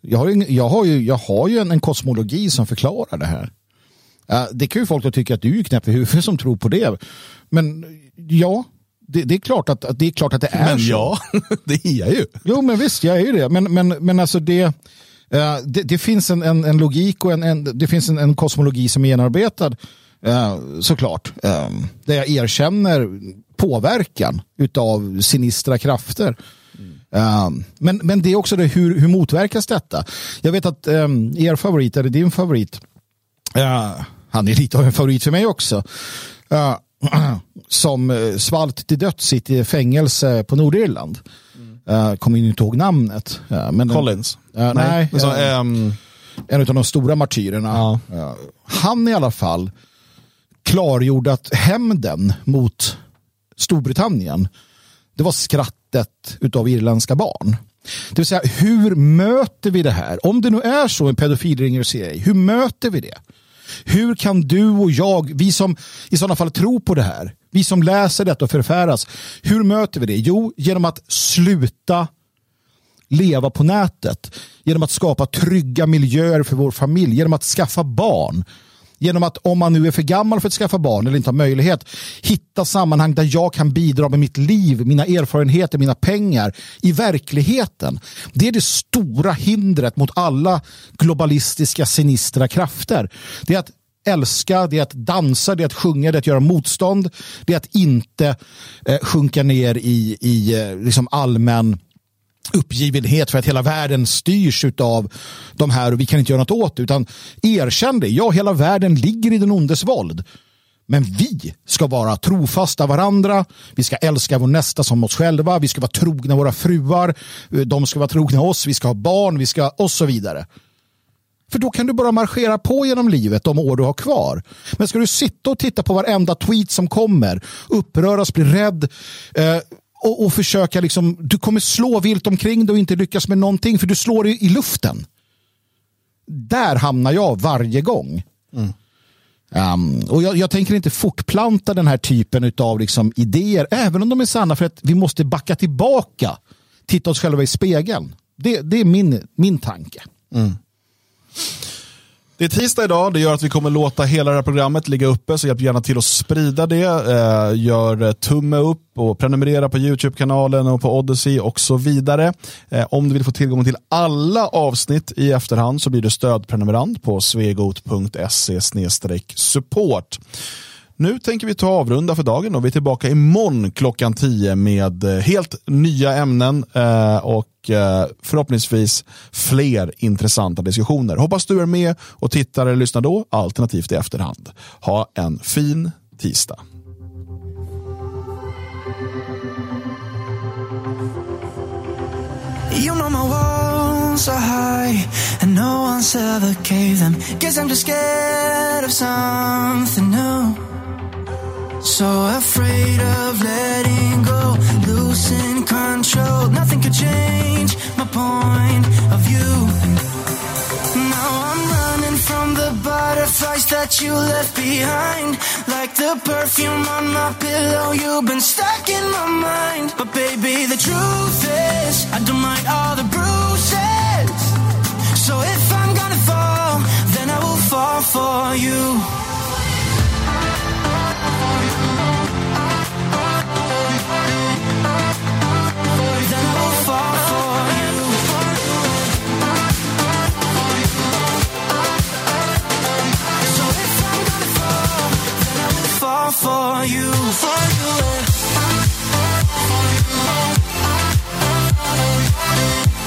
Jag har ju, jag har ju, jag har ju en, en kosmologi som förklarar det här. Eh, det kan ju folk då tycka att du är knäpp i huvudet som tror på det. Men ja, det, det, är, klart att, att det är klart att det är Men så. ja, [LAUGHS] det är jag ju. Jo, men visst, jag är ju det. Men, men, men alltså det... Eh, det, det, finns en, en, en logik och en, en, det finns en, en kosmologi som är genomarbetad eh, såklart. Eh, där jag erkänner påverkan av sinistra krafter. Mm. men, men det är också det, hur, hur motverkas detta? Jag vet att um, er favorit, eller din favorit, uh, han är lite av en favorit för mig också, uh, [CLEARS THROAT] som svalt till döds i fängelse på Nordirland. Uh, kommer inte ihåg namnet. Men Collins? Uh, nej. nej så, um... En av de stora martyrerna. Ja. han i alla fall klargjorde att hämnden mot Storbritannien det var skrattet av irländska barn. Det vill säga, hur möter vi det här? Om det nu är så en pedofil ringer CIA, hur möter vi det? Hur kan du och jag, vi som i sådana fall tror på det här, vi som läser detta och förfäras, hur möter vi det? Jo, genom att sluta leva på nätet, genom att skapa trygga miljöer för vår familj, genom att skaffa barn, genom att om man nu är för gammal för att skaffa barn eller inte har möjlighet, hitta sammanhang där jag kan bidra med mitt liv, mina erfarenheter, mina pengar i verkligheten. Det är det stora hindret mot alla globalistiska sinistra krafter. Det är att älska, det är att dansa, det är att sjunga, det är att göra motstånd, det är att inte eh, sjunka ner i, i eh, liksom allmän uppgivenhet för att hela världen styrs av de här och vi kan inte göra något åt det. Utan erkänn det. Ja, hela världen ligger i den ondes våld. Men vi ska vara trofasta varandra. Vi ska älska vår nästa som oss själva. Vi ska vara trogna våra fruar. De ska vara trogna oss. Vi ska ha barn. Vi ska och så vidare. För då kan du bara marschera på genom livet de år du har kvar. Men ska du sitta och titta på varenda tweet som kommer, uppröras, bli rädd, eh, och, och försöka liksom, du kommer slå vilt omkring dig och inte lyckas med någonting för du slår i, i luften. Där hamnar jag varje gång. Mm. Um, och jag, jag, tänker inte fortplanta den här typen av liksom idéer, även om de är sanna, för att vi måste backa tillbaka, titta oss själva i spegeln. Det, det är min, min tanke. Mm. Det är tisdag idag, det gör att vi kommer låta hela det här programmet ligga uppe, så hjälp gärna till att sprida det. Eh, gör eh, tumme upp och prenumerera på YouTube-kanalen och på Odyssey och så vidare. Eh, om du vill få tillgång till alla avsnitt i efterhand så blir du stödprenumerant på svegot.se support. Nu tänker vi ta avrunda för dagen och vi är tillbaka imorgon klockan 10 med eh, helt nya ämnen eh, och eh, förhoppningsvis fler intressanta diskussioner. Hoppas du är med och tittar eller lyssnar då, alternativt i efterhand. Ha en fin tisdag. You know my walls are high and no one's ever gave them. Guess I'm just scared of something new. So afraid of letting go, losing control. Nothing could change my point of view. Now I'm running from the butterflies that you left behind. Like the perfume on my pillow, you've been stuck in my mind. But baby, the truth is, I don't mind all the bruises. So if I'm gonna fall, then I will fall for you. for you, for you. For.